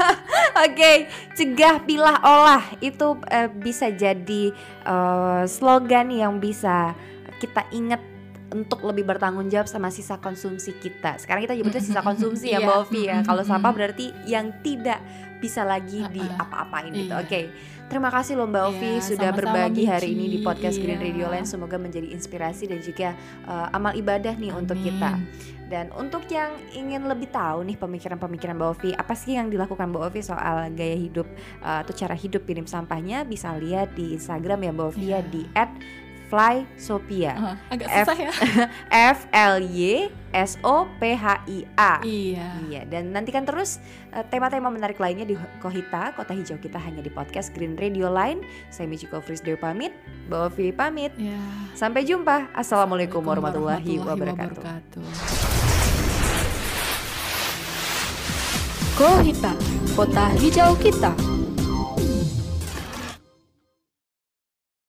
[laughs] Oke, cegah pilah olah. Itu eh, bisa jadi eh, slogan yang bisa kita ingat untuk lebih bertanggung jawab sama sisa konsumsi kita. Sekarang kita nyebutnya sisa [laughs] konsumsi ya, Iya. Mbak Ovi ya. Kalau sampah berarti yang tidak bisa lagi Uh-uh. diapa-apain gitu. Iya. Oke. Terima kasih loh Mbak Ovi Iya, sudah sama-sama, berbagi hari ini di podcast Green. Radio Land. Semoga menjadi inspirasi dan juga eh, amal ibadah nih untuk kita. Dan untuk yang ingin lebih tahu nih pemikiran-pemikiran Mbak Ovi, apa sih yang dilakukan Mbak Ovi soal gaya hidup uh, atau cara hidup minim sampahnya bisa lihat di Instagram ya Mbak Ovi ya Iya. Di @flysopia. Ah, agak F- susah ya [laughs] F L Y S O P H I A. iya Iya, dan nantikan terus uh, tema-tema menarik lainnya di Kohita, Kota Hijau kita hanya di podcast Green Radio Line. Saya Michiko Frisdew pamit, Mbak Ovi pamit. ya Sampai jumpa. Assalamualaikum warahmatullahi warahmatullahi wabarakatuh. Kohita, kota hijau kita.